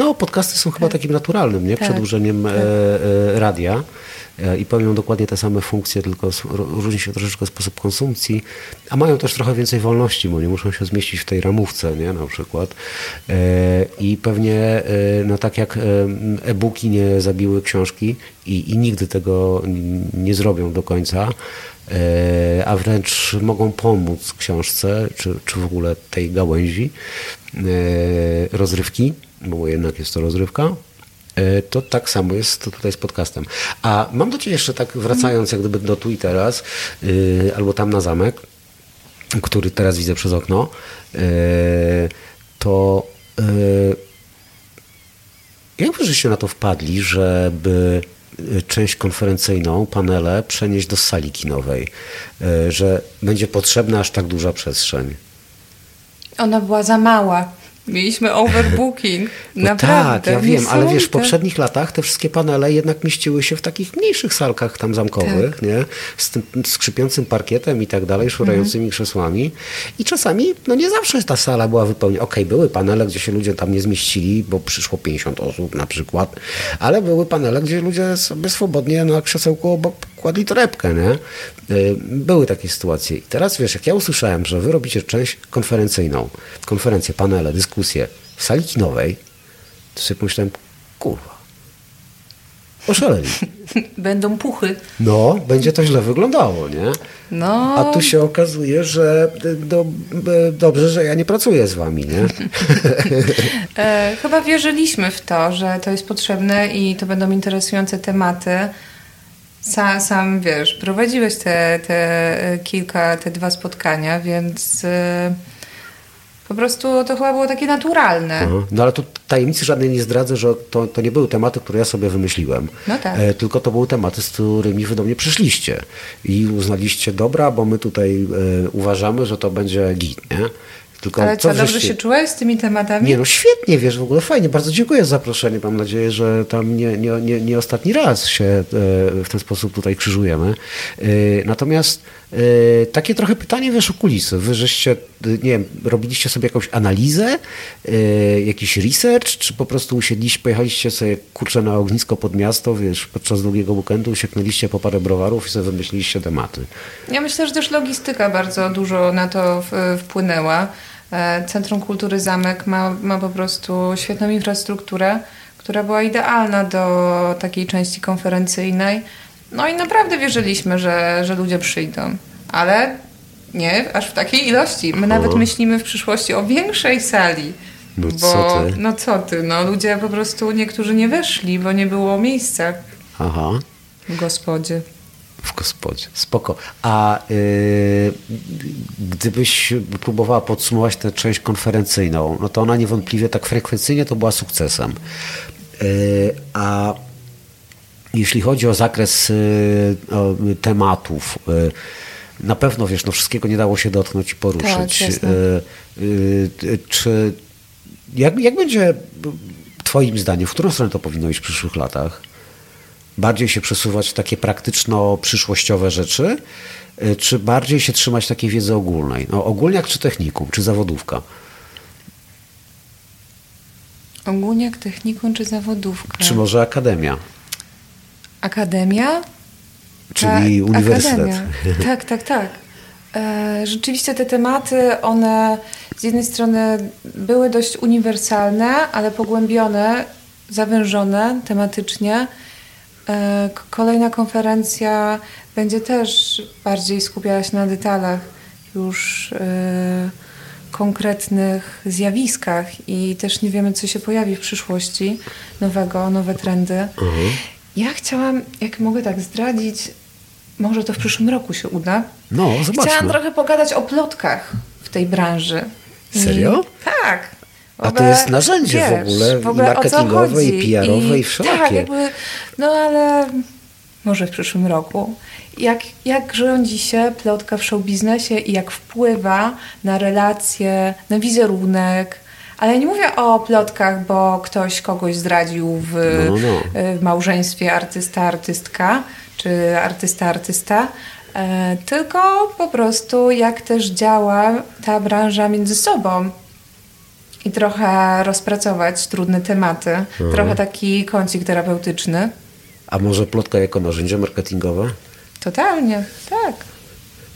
No, podcasty są chyba takim naturalnym, nie? Tak, Przedłużeniem tak. e, e, radia e, i pełnią dokładnie te same funkcje, tylko różni się troszeczkę sposób konsumpcji, a mają też trochę więcej wolności, bo nie muszą się zmieścić w tej ramówce, nie? Na przykład. I pewnie, no tak jak e-booki nie zabiły książki i, i nigdy tego nie zrobią do końca, a wręcz mogą pomóc książce, czy, czy w ogóle tej gałęzi rozrywki, bo jednak jest to rozrywka, e, to tak samo jest tutaj z podcastem. A mam do Ciebie jeszcze tak wracając jak gdyby do i teraz, y, albo tam na zamek, który teraz widzę przez okno, y, to y, jak wy żeście na to wpadli, żeby część konferencyjną, panele przenieść do sali kinowej, że będzie potrzebna aż tak duża przestrzeń? Ona była za mała. Mieliśmy overbooking. No Naprawdę. tak, ja wiem, ale wiesz, w poprzednich latach te wszystkie panele jednak mieściły się w takich mniejszych salkach tam zamkowych, Tak. nie? Z tym skrzypiącym parkietem i tak dalej, szurającymi Mhm. krzesłami. I czasami, no nie zawsze ta sala była wypełniona. Okej, były panele, gdzie się ludzie tam nie zmieścili, bo przyszło 50 osób na przykład, ale były panele, gdzie ludzie sobie swobodnie na krzesełku obok kładli torebkę, nie? Y, Były takie sytuacje. I teraz wiesz, jak ja usłyszałem, że wy robicie część konferencyjną, konferencje, panele, dyskusje w sali kinowej, to sobie pomyślałem, kurwa, oszaleli. <laughs> Będą puchy. No, będzie to źle wyglądało, nie? No, A tu się okazuje, że y, do, y, dobrze, że ja nie pracuję z wami, nie? <laughs> e, chyba wierzyliśmy w to, że to jest potrzebne i to będą interesujące tematy. Sam, sam wiesz, prowadziłeś te, te e, kilka, te dwa spotkania, więc e, po prostu to chyba było takie naturalne. Aha. No ale tu tajemnicy żadnej nie zdradzę, że to, to nie były tematy, które ja sobie wymyśliłem. No tak. E, tylko to były tematy, z którymi wy do mnie przyszliście. I uznaliście, dobra, bo my tutaj e, uważamy, że to będzie git, nie? Tylko Ale co, dobrze się czułeś z tymi tematami? Nie no, świetnie, wiesz, w ogóle fajnie, bardzo dziękuję za zaproszenie. Mam nadzieję, że tam nie, nie, nie, nie ostatni raz się e, w ten sposób tutaj krzyżujemy. E, Natomiast e, takie trochę pytanie, wiesz, o kulisy. Wy żeście, nie wiem, robiliście sobie jakąś analizę, jakiś research, czy po prostu usiedliście, pojechaliście sobie, kurczę, na ognisko pod miasto, wiesz, podczas długiego weekendu usieknęliście po parę browarów i sobie wymyśliliście tematy. Ja myślę, że też logistyka bardzo dużo na to wpłynęła. E, Centrum Kultury Zamek ma, ma po prostu świetną infrastrukturę, która była idealna do takiej części konferencyjnej. No i naprawdę wierzyliśmy, że, że ludzie przyjdą. Ale nie aż w takiej ilości. My nawet myślimy w przyszłości o większej sali. No bo, co ty? No co ty, no ludzie po prostu niektórzy nie weszli, bo nie było miejsca Aha. w gospodzie. W gospodzie. Spoko. A y, gdybyś próbowała podsumować tę część konferencyjną, no to ona niewątpliwie tak frekwencyjnie to była sukcesem. Y, a jeśli chodzi o zakres y, o, tematów, y, na pewno wiesz, no wszystkiego nie dało się dotknąć i poruszyć. Tak, y, y, czy jak, jak będzie Twoim zdaniem, w którą stronę to powinno iść w przyszłych latach? Bardziej się przesuwać w takie praktyczno-przyszłościowe rzeczy, y, czy bardziej się trzymać takiej wiedzy ogólnej? No, ogólniak czy technikum, czy zawodówka? Ogólniak, technikum czy zawodówka? Czy może akademia? Akademia? Czyli Tak, uniwersytet. Akademia. <laughs> Tak, tak, tak. E, rzeczywiście te tematy, one z jednej strony były dość uniwersalne, ale pogłębione, zawężone tematycznie. E, kolejna konferencja będzie też bardziej skupiała się na detalach, już e, konkretnych zjawiskach i też nie wiemy, co się pojawi w przyszłości nowego, nowe trendy. Ja chciałam, jak mogę tak zdradzić, może to w przyszłym roku się uda. No, zobaczmy. Chciałam trochę pogadać o plotkach w tej branży. I- Serio? Tak. W A to ogóle, jest narzędzie w ogóle i o co marketingowe, i. PR-owe, i wszelakie. Tak, jakby, no ale może w przyszłym roku. Jak, jak rządzi się plotka w show biznesie i jak wpływa na relacje, na wizerunek. Ale nie mówię o plotkach, bo ktoś kogoś zdradził w, No, no. w małżeństwie artysta-artystka czy artysta-artysta, e, tylko po prostu jak też działa ta branża między sobą i trochę rozpracować trudne tematy, Mhm. trochę taki kącik terapeutyczny. A może plotka jako narzędzie marketingowe? Totalnie, tak.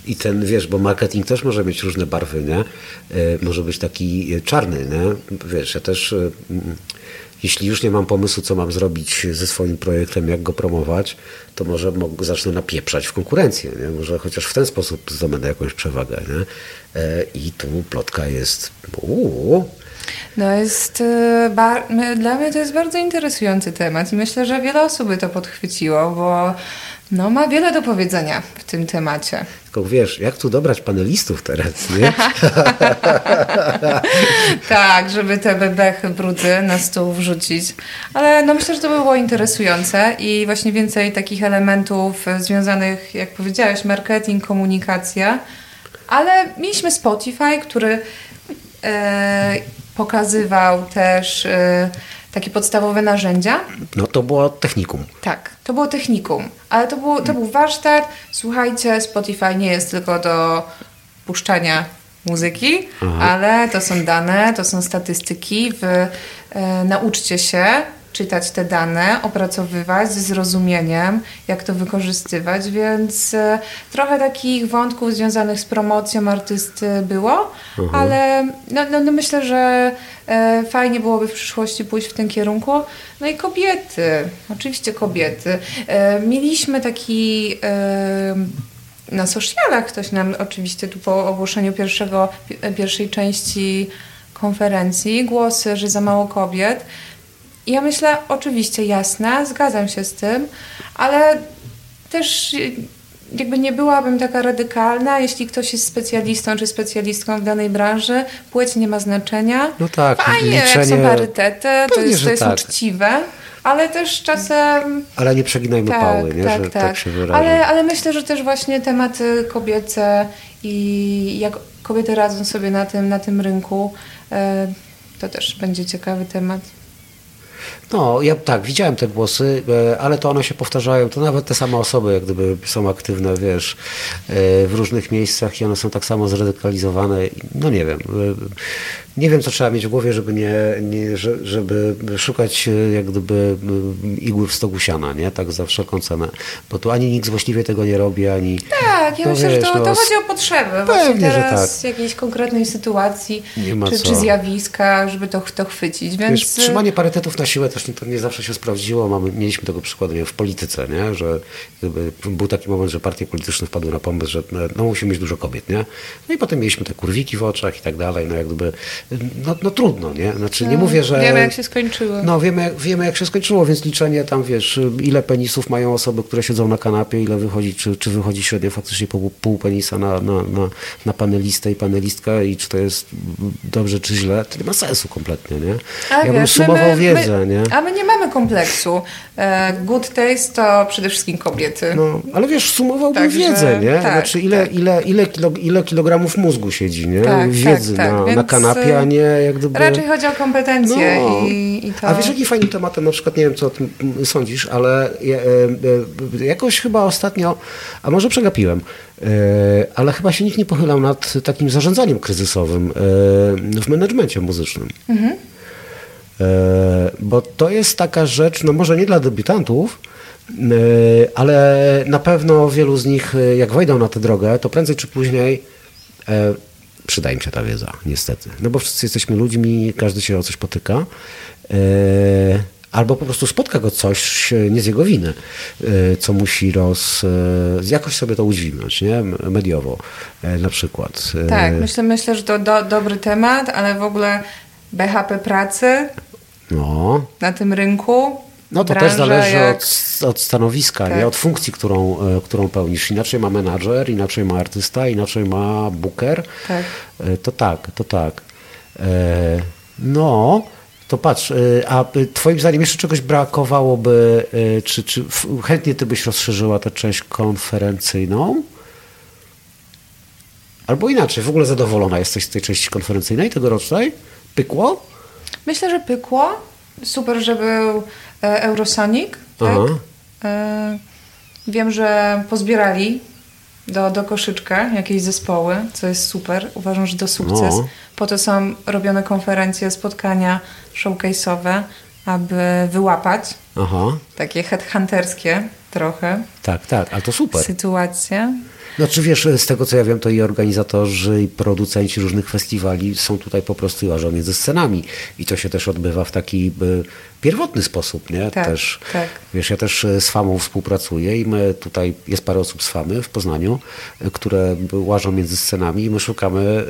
I ten, wiesz, bo marketing też może mieć różne barwy, nie? E, Może być taki e, czarny, nie? Wiesz, ja też, e, mm, jeśli już nie mam pomysłu, co mam zrobić ze swoim projektem, jak go promować, to może zacznę napieprzać w konkurencję, nie? Może chociaż w ten sposób zdobędę jakąś przewagę, nie? I tu plotka jest, uuu, No jest, my- dla mnie to jest bardzo interesujący temat i myślę, że wiele osób by to podchwyciło, bo no, ma wiele do powiedzenia w tym temacie. tylko wiesz, jak tu dobrać panelistów teraz, nie? <laughs> tak, żeby te bebechy, brudy na stół wrzucić. Ale no myślę, że to by było interesujące i właśnie więcej takich elementów związanych, jak powiedziałeś, marketing, komunikacja. Ale mieliśmy Spotify, który e, pokazywał też e, takie podstawowe narzędzia. No to było technikum. Tak, to było technikum, ale to, było, to był warsztat. Słuchajcie, Spotify nie jest tylko do puszczania muzyki, ale to są dane, to są statystyki. Wy e, nauczcie się czytać te dane, opracowywać ze zrozumieniem, jak to wykorzystywać, więc e, trochę takich wątków związanych z promocją artysty było, ale no, no, no myślę, że e, fajnie byłoby w przyszłości pójść w tym kierunku. No i kobiety, oczywiście kobiety. E, mieliśmy taki na socialach ktoś nam oczywiście tu po ogłoszeniu pierwszego, pi- pierwszej części konferencji głosy, że za mało kobiet. Ja myślę, oczywiście jasne, zgadzam się z tym, ale też y, jakby nie byłabym taka radykalna, jeśli ktoś jest specjalistą czy specjalistką w danej branży, płeć nie ma znaczenia. No tak, Fajnie, jak są liczenie- parytety, to jest, to jest tak. uczciwe, ale też czasem Ale nie przeginajmy pały, nie? że tak, się wyrażę. ale, ale myślę, że też właśnie tematy kobiece i jak kobiety radzą sobie na tym, na tym rynku, e, to też będzie ciekawy temat. No, ja tak, widziałem te głosy, e, ale to one się powtarzają. To nawet te same osoby, jak gdyby są aktywne, wiesz, e, w różnych miejscach i one są tak samo zradykalizowane. No nie wiem. E, Nie wiem, co trzeba mieć w głowie, żeby nie, nie że- żeby szukać e, jak gdyby m, igły w stogu siana, nie? Tak za wszelką cenę. Bo tu ani nikt złośliwie tego nie robi, ani... Tak, ja No myślę, wiesz, że to, no, to s- chodzi o potrzeby. Pewnie, teraz tak. jakiejś konkretnej sytuacji czy, czy zjawiska, żeby to, to chwycić. Więc Wiesz, trzymanie parytetów na siłę też nie, to nie zawsze się sprawdziło. Mamy, mieliśmy tego przykładu wiem, w polityce, nie? że był taki moment, że partie polityczne wpadły na pomysł, że no, musimy mieć dużo kobiet. Nie? No i potem mieliśmy te kurwiki w oczach i tak dalej. No, jak gdyby, no, no trudno, nie? Znaczy nie mówię, że... Wiemy, jak się skończyło. No wiemy jak, wiemy, jak się skończyło, więc liczenie tam, wiesz, ile penisów mają osoby, które siedzą na kanapie, ile wychodzi, czy, czy wychodzi średnio faktycznie pół, pół penisa na, na, na, na panelistę i panelistka i czy to jest dobrze, czy źle, to nie ma sensu kompletnie, nie? A ja bym wiesz, sumował my, wiedzę, my, nie? A my nie mamy kompleksu. E, good taste to przede wszystkim kobiety. No, ale wiesz, sumowałbym Także, wiedzę, nie? tak, znaczy ile, ile, ile, kilo, ile kilogramów mózgu siedzi, nie? Tak, Wiedzy tak, tak. na, na A nie jak gdyby... Raczej chodzi o kompetencje No. i, i to... A wiesz, jaki fajnym tematem, na przykład, nie wiem, co o tym sądzisz, ale e, e, jakoś chyba ostatnio, a może przegapiłem, e, ale chyba się nikt nie pochylał nad takim zarządzaniem kryzysowym w menedżmencie muzycznym. E, Bo to jest taka rzecz, no może nie dla debiutantów, ale na pewno wielu z nich, jak wejdą na tę drogę, to prędzej czy później przyda im się ta wiedza, niestety. No bo wszyscy jesteśmy ludźmi, każdy się o coś potyka. e, Albo po prostu spotka go coś nie z jego winy, e, co musi roz, e, jakoś sobie to udźwignąć, nie? mediowo na przykład. Tak, myślę, myślę, że to do, dobry temat, ale w ogóle BHP pracy No, na tym rynku. No to branża też zależy jak- od, od stanowiska, Tak. nie? od funkcji, którą, e, którą pełnisz. Inaczej ma menadżer, inaczej ma artysta, inaczej ma booker. Tak. E, To tak, to tak. E, No, to patrz, a twoim zdaniem jeszcze czegoś brakowałoby, czy, czy chętnie ty byś rozszerzyła tę część konferencyjną? Albo inaczej, w ogóle zadowolona jesteś z tej części konferencyjnej tegorocznej? Pykło? Myślę, że pykło. Super, że był e, Eurosonic. Tak? E, wiem, że pozbierali do, do koszyczka jakieś zespoły, co jest super. Uważam, że to sukces. No. Po to są robione konferencje, spotkania showcase'owe, aby wyłapać Aha, takie headhunterskie trochę tak, tak, ale to super. sytuacje. Znaczy wiesz, z tego co ja wiem, to i organizatorzy, i producenci różnych festiwali są tutaj po prostu łażą między scenami. I to się też odbywa w taki y, pierwotny sposób, nie? Tak, też, tak. Wiesz, ja też y, z FAMą współpracuję i my tutaj, jest parę osób z FAMy w Poznaniu, y, które łażą między scenami i my szukamy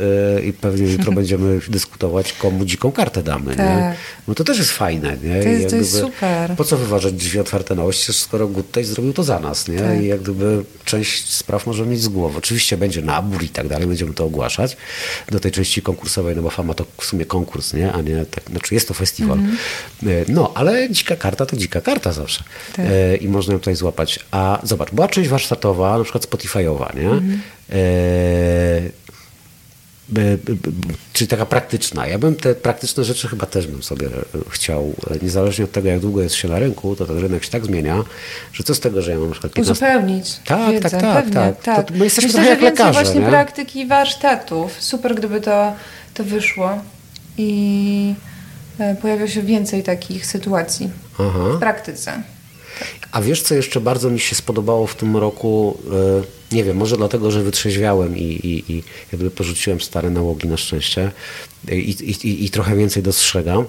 i pewnie jutro <laughs> będziemy dyskutować, komu dziką kartę damy, nie? Tak. No to też jest fajne, nie? To jest- to jest gdyby- super. Po co wyważać drzwi otwarte na oś, skoro Good Taste zrobił to za nas, nie? Tak. I jak gdyby część spraw możemy mieć z głowy. Oczywiście będzie nabór i tak dalej, będziemy to ogłaszać do tej części konkursowej, no bo fama to w sumie konkurs, nie? A nie tak, znaczy jest to festiwal. Mhm. No, ale dzika karta to dzika karta zawsze. Tak. E, I można ją tutaj złapać. A zobacz, była część warsztatowa, na przykład Spotify'owa, nie? Mhm. E, czyli taka praktyczna. Ja bym te praktyczne rzeczy chyba też bym sobie chciał, e, niezależnie od tego, jak długo jest się na rynku, to ten rynek się tak zmienia, że co z tego, że ja mam na przykład 15... Uzupełnić Tak, wiedzę, tak, tak, pewnie, tak. tak. To my jesteśmy Myślę, że jak więcej lekarze, właśnie nie? praktyki i warsztatów. Super, gdyby to, to wyszło i e, pojawiło się więcej takich sytuacji Aha. w praktyce. A wiesz, co jeszcze bardzo mi się spodobało w tym roku? E, Nie wiem, może dlatego, że wytrzeźwiałem i, i, i jakby porzuciłem stare nałogi na szczęście i, i, i, trochę więcej dostrzegam.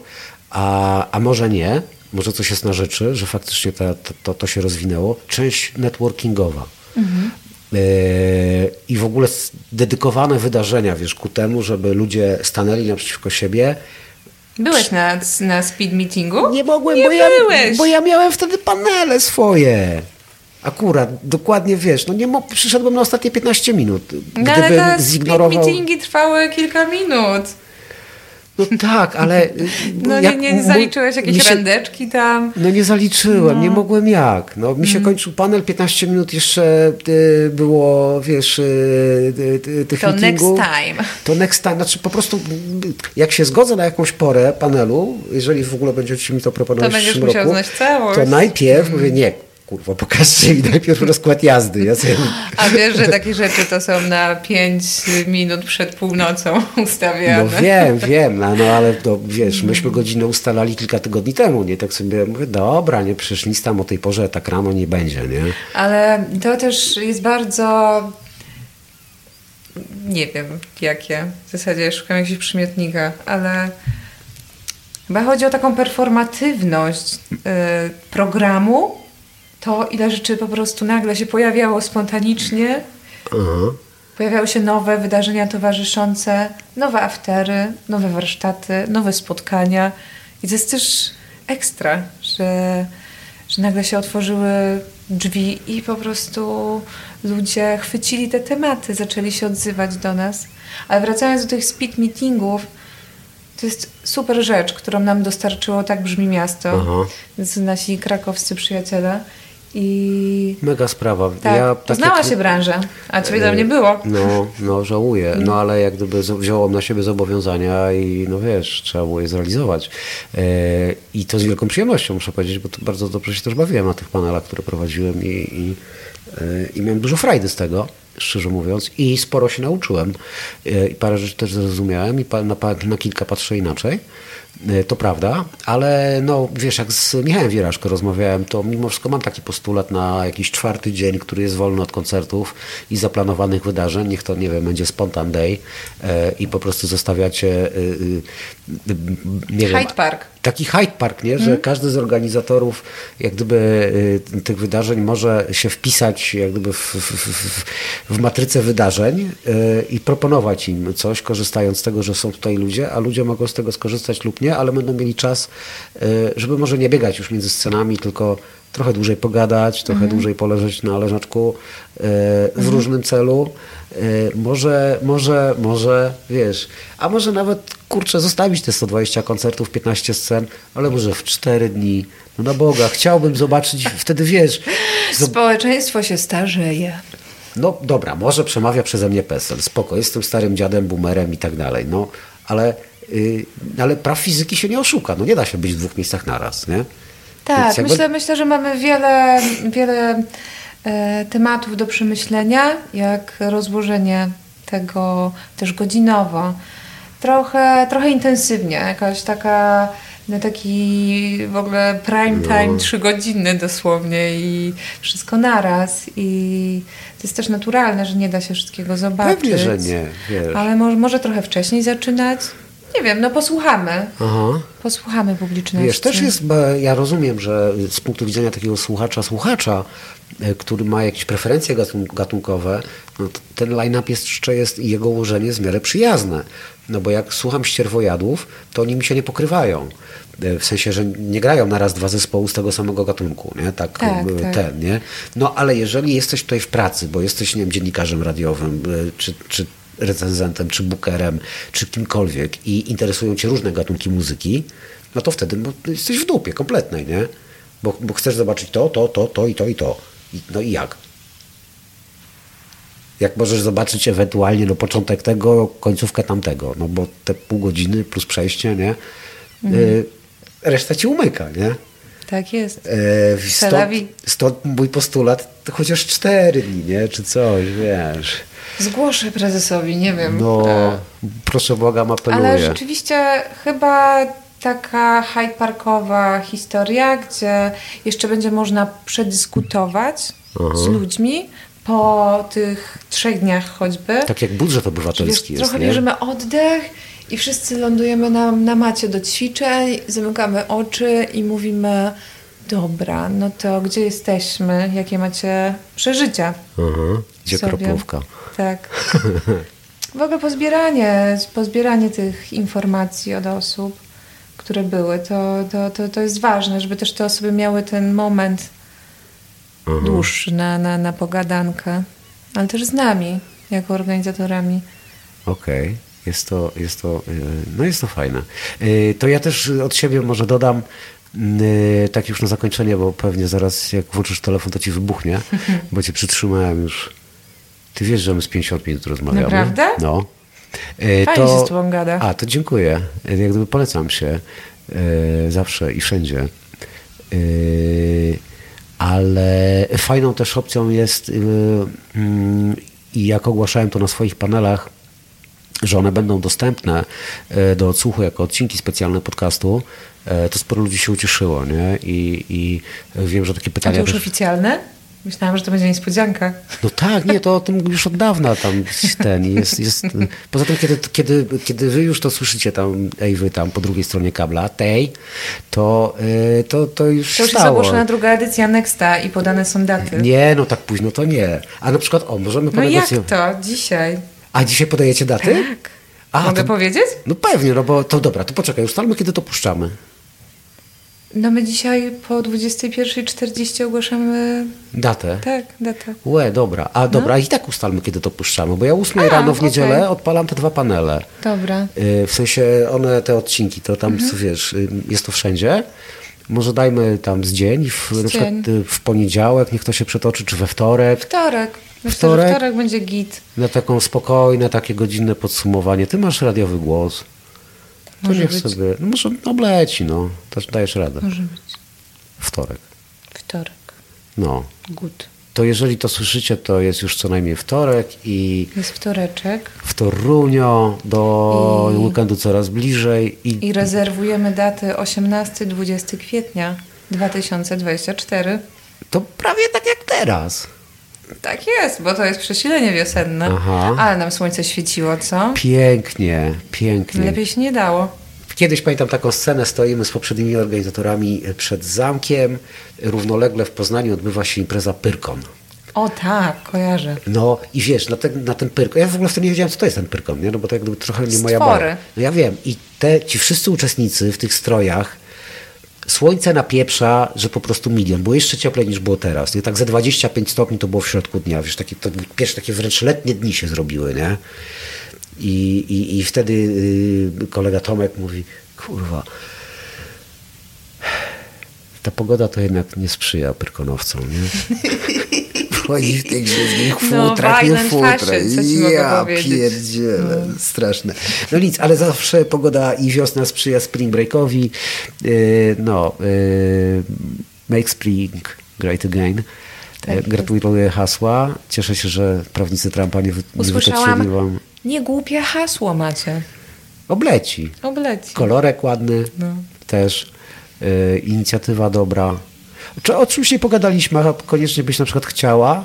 A, a może nie, może coś jest na rzeczy, że faktycznie ta, to, to, to się rozwinęło. Część networkingowa. E, I w ogóle dedykowane wydarzenia, wiesz, ku temu, żeby ludzie stanęli naprzeciwko siebie Byłeś na, na speed meetingu? nie mogłem, Nie bo, ja, bo ja miałem wtedy panele swoje. Akurat, dokładnie wiesz, no nie mo- przyszedłbym na ostatnie 15 minut. No ale Gdybym te zignorował. speed meetingi trwały kilka minut. No tak, ale. y, No nie, nie zaliczyłeś jakieś się- randeczki tam. No nie zaliczyłem, nie mogłem jak. No, mi się Mm. kończył panel, 15 minut jeszcze y, było, wiesz, y, y, y, tych To next meetingów. time. To next time, znaczy po prostu jak się zgodzę na jakąś porę panelu, jeżeli w ogóle będziecie mi to proponować To w przyszłym musiał roku, to najpierw mówię, nie, kurwa, pokażcie mi najpierw rozkład jazdy. Ja sobie, A wiesz, że takie rzeczy to są na 5 minut przed północą ustawiane. no wiem, wiem, no, no ale to wiesz, myśmy godzinę ustalali kilka tygodni temu, nie? Tak sobie mówię, dobra, nie, przecież nic tam o tej porze tak rano nie będzie, nie? Ale to też jest bardzo. Nie wiem jakie. W zasadzie szukam jakiegoś przymiotnika, ale chyba chodzi o taką performatywność y, programu. To, ile rzeczy po prostu nagle się pojawiało spontanicznie. Aha. Pojawiały się nowe wydarzenia towarzyszące, nowe aftery, nowe warsztaty, nowe spotkania. I to jest też ekstra, że, że nagle się otworzyły drzwi i po prostu ludzie chwycili te tematy, zaczęli się odzywać do nas. Ale wracając do tych speed meetingów, to jest super rzecz, którą nam dostarczyło Tak Brzmi Miasto, Aha. nasi krakowscy przyjaciele. I Mega sprawa. tak, Ja, poznała takie- się branża, a ciebie tam E, nie było. No, no żałuję. No ale jak gdyby wziąłem na siebie zobowiązania i no wiesz, trzeba było je zrealizować. E, I to z wielką przyjemnością muszę powiedzieć, bo to bardzo dobrze się też bawiłem na tych panelach, które prowadziłem i, i, e, i miałem dużo frajdy z tego, szczerze mówiąc, i sporo się nauczyłem. I parę rzeczy też zrozumiałem i na, na kilka patrzę inaczej. E, To prawda, ale no wiesz, jak z Michałem Wieraszko rozmawiałem, to mimo wszystko mam taki postulat na jakiś czwarty dzień, który jest wolny od koncertów i zaplanowanych wydarzeń. Niech to, nie wiem, będzie spontan day e, i po prostu zostawiacie, y, y, y, nie wiem, Hyde Park. Taki Hyde Park, nie? Mhm. że każdy z organizatorów jak gdyby y, tych wydarzeń może się wpisać jak gdyby w, w, w, w matrycę wydarzeń y, i proponować im coś, korzystając z tego, że są tutaj ludzie, a ludzie mogą z tego skorzystać lub nie, ale będą mieli czas, y, żeby może nie biegać już między scenami, tylko trochę dłużej pogadać, trochę Mhm. dłużej poleżeć na leżaczku y, w różnym celu. Y, Może, może, może, wiesz, a może nawet, kurczę, zostawić te 120 koncertów, 15 scen, ale może w 4 dni. No na Boga, chciałbym zobaczyć, wtedy wiesz, zob- Społeczeństwo się starzeje. no dobra, może przemawia przeze mnie PESEL, spoko, jestem starym dziadem, boomerem i tak dalej, no, ale, y, ale praw fizyki się nie oszuka, no nie da się być w dwóch miejscach naraz, nie? Tak, jakby- myślę, myślę, że mamy wiele, wiele e, tematów do przemyślenia, jak rozłożenie tego też godzinowo. Trochę, trochę intensywnie, jakaś taka no, taki w ogóle prime time, trzy godziny dosłownie i wszystko naraz. I to jest też naturalne, że nie da się wszystkiego zobaczyć. Pewnie, że nie, wiesz. Ale może, może trochę wcześniej zaczynać. Nie wiem, no posłuchamy. Aha. Posłuchamy publiczności. Wiesz, też jest, ja rozumiem, że z punktu widzenia takiego słuchacza, słuchacza, e, który ma jakieś preferencje gatun- gatunkowe, no ten line-up jeszcze jest i jego ułożenie jest w miarę przyjazne. No bo jak słucham ścierwojadów, to oni mi się nie pokrywają. E, W sensie, że nie grają na raz dwa zespołu z tego samego gatunku, nie? Tak, Tak, e, tak. ten, nie? No ale jeżeli jesteś tutaj w pracy, bo jesteś, nie wiem, dziennikarzem radiowym, czy, czy recenzentem, czy bookerem, czy kimkolwiek i interesują cię różne gatunki muzyki, no to wtedy no, jesteś w dupie kompletnej, nie? Bo, bo chcesz zobaczyć to, to, to, to i to i to. I, no i jak? Jak możesz zobaczyć ewentualnie no, początek tego, końcówkę tamtego, no bo te pół godziny plus przejście, nie? Y, reszta ci umyka, nie? Tak jest. E, stąd, stąd mój postulat chociaż cztery dni, nie? Czy coś, wiesz. Zgłoszę prezesowi, nie wiem. No, E, proszę Boga, apeluję. Ale rzeczywiście chyba taka Hyde Parkowa historia, gdzie jeszcze będzie można przedyskutować z ludźmi po tych trzech dniach choćby. Tak jak budżet Wiesz, obywatelski jest, trochę nie? bierzemy oddech i wszyscy lądujemy na, na macie do ćwiczeń, zamykamy oczy i mówimy dobra, no to gdzie jesteśmy? Jakie macie przeżycia? Aha, gdzie sobie? kroplówka? Tak. <laughs> W ogóle pozbieranie, pozbieranie tych informacji od osób, które były, to, to, to, to jest ważne, żeby też te osoby miały ten moment dłuższy na, na, na pogadankę, ale też z nami, jako organizatorami. Okej, jest to, jest to, y, no jest to fajne. Y, To ja też od siebie może dodam, y, tak już na zakończenie, bo pewnie zaraz jak włączysz telefon, to ci wybuchnie, <laughs> bo cię przytrzymałem już. Ty wiesz, że my z 50 minut rozmawiamy. Naprawdę? No. Fajnie się z tobą gada. A, to dziękuję. Jak gdyby polecam się zawsze i wszędzie. Ale fajną też opcją jest i jak ogłaszałem to na swoich panelach, że one będą dostępne e, do odsłuchu jako odcinki specjalne podcastu, e, to sporo ludzi się ucieszyło, nie? I, i wiem, że takie A pytania... to już oficjalne? Myślałam, że to będzie niespodzianka. no tak, nie, to o tym już od dawna tam ten jest. jest poza tym, kiedy, kiedy, kiedy wy już to słyszycie tam, ej wy tam po drugiej stronie kabla, tej, to, y, to, to już To już jest stało. ogłoszona druga edycja Nexta i podane są daty. Nie, no tak późno to nie. A na przykład, o, możemy No jak to? Dzisiaj. A dzisiaj podajecie daty? Tak. A, Mogę to- powiedzieć? No pewnie, no bo to dobra, to poczekaj, ustalmy kiedy to puszczamy. No my dzisiaj po 21.40 ogłaszamy... Datę. Tak, datę. Łe, dobra. A dobra, i tak ustalmy, kiedy to puszczamy, bo ja o 8 A, rano w okej. niedzielę odpalam te dwa panele. Dobra. Y, W sensie one, te odcinki, to tam, Mhm. wiesz, y, jest to wszędzie. Może dajmy tam z dzień, w, przykład dzień. y, w poniedziałek, niech to się przetoczy, czy we wtorek, Wtorek. Myślę, Wtorek? że wtorek będzie git. na taką spokojne, takie godzinne podsumowanie. Ty masz radiowy głos. To Może niech być. sobie, no może obleci, no. Też dajesz radę. Może być. Wtorek. Wtorek. No. Good. To jeżeli to słyszycie, to jest już co najmniej wtorek i Jest wtoreczek. w Torunio do I- weekendu coraz bliżej i I rezerwujemy daty 18-20 kwietnia 2024. to prawie tak jak teraz. Tak jest, bo to jest przesilenie wiosenne. Aha. Ale nam słońce świeciło, co? Pięknie, pięknie. Lepiej się nie dało. Kiedyś pamiętam taką scenę, stoimy z poprzednimi organizatorami przed zamkiem. Równolegle w Poznaniu odbywa się impreza Pyrkon. O tak, kojarzę. No i wiesz, na ten, na ten Pyrkon, ja w ogóle wtedy nie wiedziałem, co to jest ten Pyrkon, nie? no bo to jak gdyby trochę nie moja Stwory. bajka. No ja wiem. I te, ci wszyscy uczestnicy w tych strojach, słońce napieprza, że po prostu milion. Było jeszcze cieplej niż było teraz. Nie? Tak ze 25 stopni to było w środku dnia. Wiesz, takie, to pierwsze takie wręcz letnie dni się zrobiły, nie? I, i, i wtedy y, kolega Tomek mówi, kurwa, ta pogoda to jednak nie sprzyja pyrkonowcom, nie? <laughs> Wchodzi w tych grzywnych No, futrach, nie violent futra. fashion, co ci mogę ja pierdzielę, straszne. No nic, ale zawsze pogoda i wiosna sprzyja spring breakowi. Yy, no, yy, make spring great again. Tak Gratuluję hasła. Cieszę się, że prawnicy Trumpa nie, wy, nie Usłyszałam, wam. nie głupie hasło macie. Obleci. Obleci. Kolorek ładny No. też. Yy, inicjatywa dobra. Czy o czymś nie pogadaliśmy, a koniecznie byś na przykład chciała?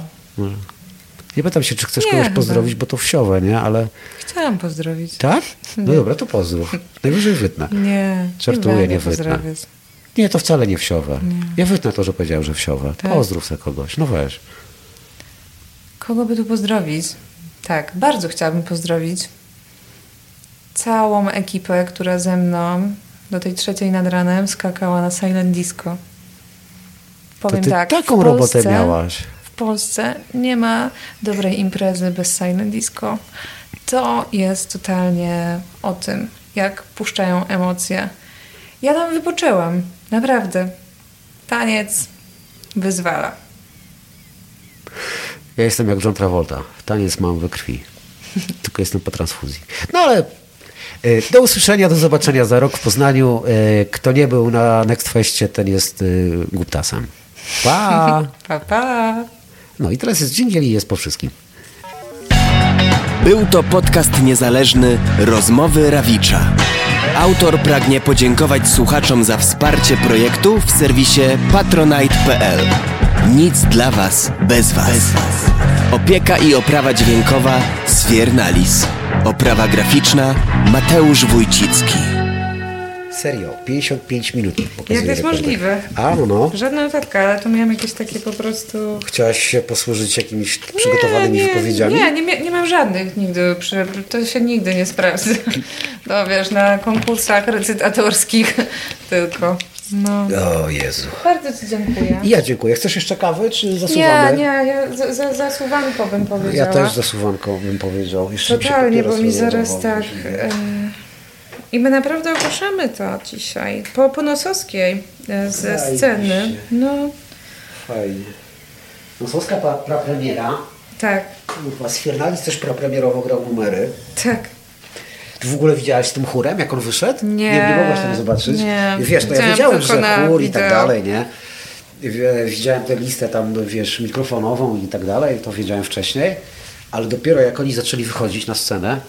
Nie pytam się, czy chcesz Nie, kogoś chyba. pozdrowić, bo to wsiowe, nie? Ale Chciałam pozdrowić. tak? No dobra, to pozdrów. Najwyżej wytnę. Nie. Żartuję, będę nie wytnę. Nie, to wcale nie wsiowe. Ja wytnę to, że powiedział, że wsiowe. Tak? Pozdrów sobie kogoś. No weź. Kogo by tu pozdrowić? Tak, bardzo chciałabym pozdrowić całą ekipę, która ze mną do tej trzeciej nad ranem skakała na Silent Disco. To Powiem ty tak, taką w robotę Polsce, miałaś. W Polsce nie ma dobrej imprezy bez Silent Disco. To jest totalnie o tym, jak puszczają emocje. Ja tam wypoczęłam, naprawdę. Taniec wyzwala. Ja jestem jak John Travolta. Taniec mam we krwi. <laughs> Tylko jestem po transfuzji. No ale y, do usłyszenia, do zobaczenia za rok w Poznaniu. Y, Kto nie był na Next Festie, ten jest y, guptasem. Pa! <laughs> Pa, pa. No i teraz jest dżingiel i jest po wszystkim. Był to podcast niezależny Rozmowy Rawicza. Autor pragnie podziękować słuchaczom za wsparcie projektu w serwisie patronite.pl. Nic dla Was bez Was. Opieka i oprawa dźwiękowa Sfiernalis. Oprawa graficzna Mateusz Wójcicki. Serio, 55 minut. pokazuje Jak to jest możliwe? A, no, no. Żadna notatka, ale to miałam jakieś takie po prostu... Chciałaś się posłużyć jakimiś przygotowanymi nie, wypowiedziami? Nie, nie, nie mam żadnych nigdy. Przy, to się nigdy nie sprawdza. <laughs> No wiesz, na konkursach recytatorskich <laughs> tylko. No. O Jezu. Bardzo Ci dziękuję. Ja dziękuję. Chcesz jeszcze kawy, czy Nie, zasuwamy? nie, ja za, za, bym Ja powiedziała. też zasuwanką bym powiedział. Jeszcze Totalnie, bo mi zaraz tak... I my naprawdę ogłaszamy to dzisiaj. Po, po Nosowskiej e, ze Zajebiście. sceny. No, Fajnie. Nosowska pra, prapremiera. tak, Kurwa, Sfiernalis też prapremierowo grał numery. tak. Ty w ogóle widziałaś z tym chórem, jak on wyszedł? Nie. Nie, nie mogłaś tam zobaczyć? Nie. Wiesz, to ja Widziałam wiedziałem, tylko że na chór i tak wideo. dalej, nie? Wie- Widziałem tę listę tam, no, wiesz, mikrofonową i tak dalej, to wiedziałem wcześniej, ale dopiero jak oni zaczęli wychodzić na scenę,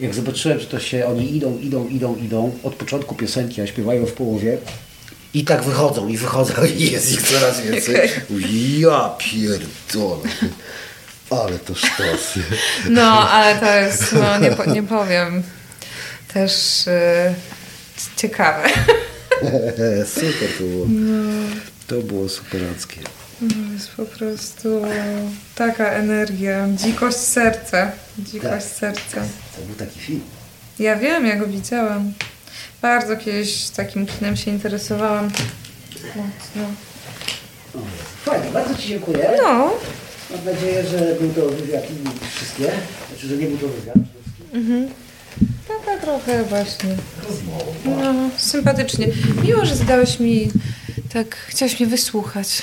jak zobaczyłem, że to się oni idą, idą, idą, idą od początku piosenki, a śpiewają w połowie i tak wychodzą i wychodzą i jest ich coraz więcej. Ja pierdolę. Ale to sztos. No, ale to jest, no nie, po, nie powiem, też e, ciekawe. Super to było. To było superackie. To jest po prostu taka energia, dzikość serca, dzikość Tak. serca. To był taki film. Ja wiem, ja go widziałam. Bardzo kiedyś takim kinem się interesowałam. Mocno. Fajnie, bardzo Ci dziękuję. No, Mam nadzieję, że był to wywiad i wszystkie. Znaczy, że nie był to wywiad. przede wszystkim. taka trochę właśnie. No, sympatycznie. Miło, że zadałeś mi, tak, chciałeś mnie wysłuchać. <laughs>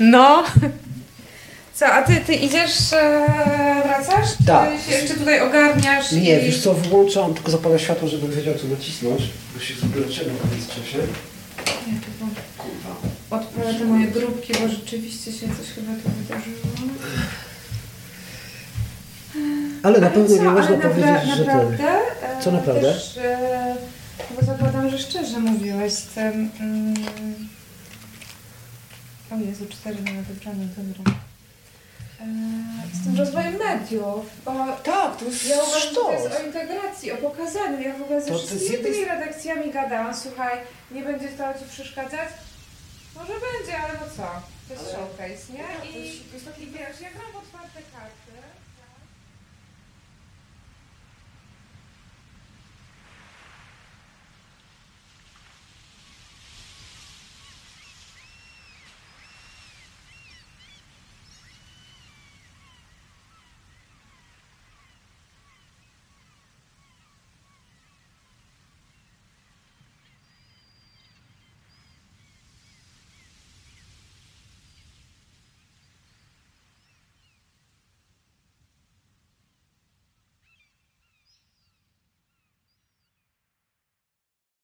No. Co, a ty, ty idziesz, e, wracasz? Czy Tak. się jeszcze tutaj ogarniasz? Nie, i... wiesz co, włączam, tylko zapalę światło, żebym wiedział co nacisnąć. Bo się zbroczyłem w międzyczasie. Ja tylko Kurwa. odpalę te moje grupki, bo rzeczywiście się coś chyba tu wydarzyło. Ale na pewno co, nie można napra- powiedzieć, że to... naprawdę, e, Co naprawdę? Też, e, bo zakładam, że szczerze mówiłeś z tym... Mm, o Jezu, cztery mamy wybrane, dobra. E, z tym rozwojem mediów, bo Tak, to jest ja uważam, że to jest o integracji, o pokazaniu. Ja w ogóle ze To- to jest wszystkimi tymi redakcjami gadałam, słuchaj, nie będzie to Ci przeszkadzać? Może będzie, ale no co? To jest showcase, nie? I, I wiesz, ja gram w otwarte karty.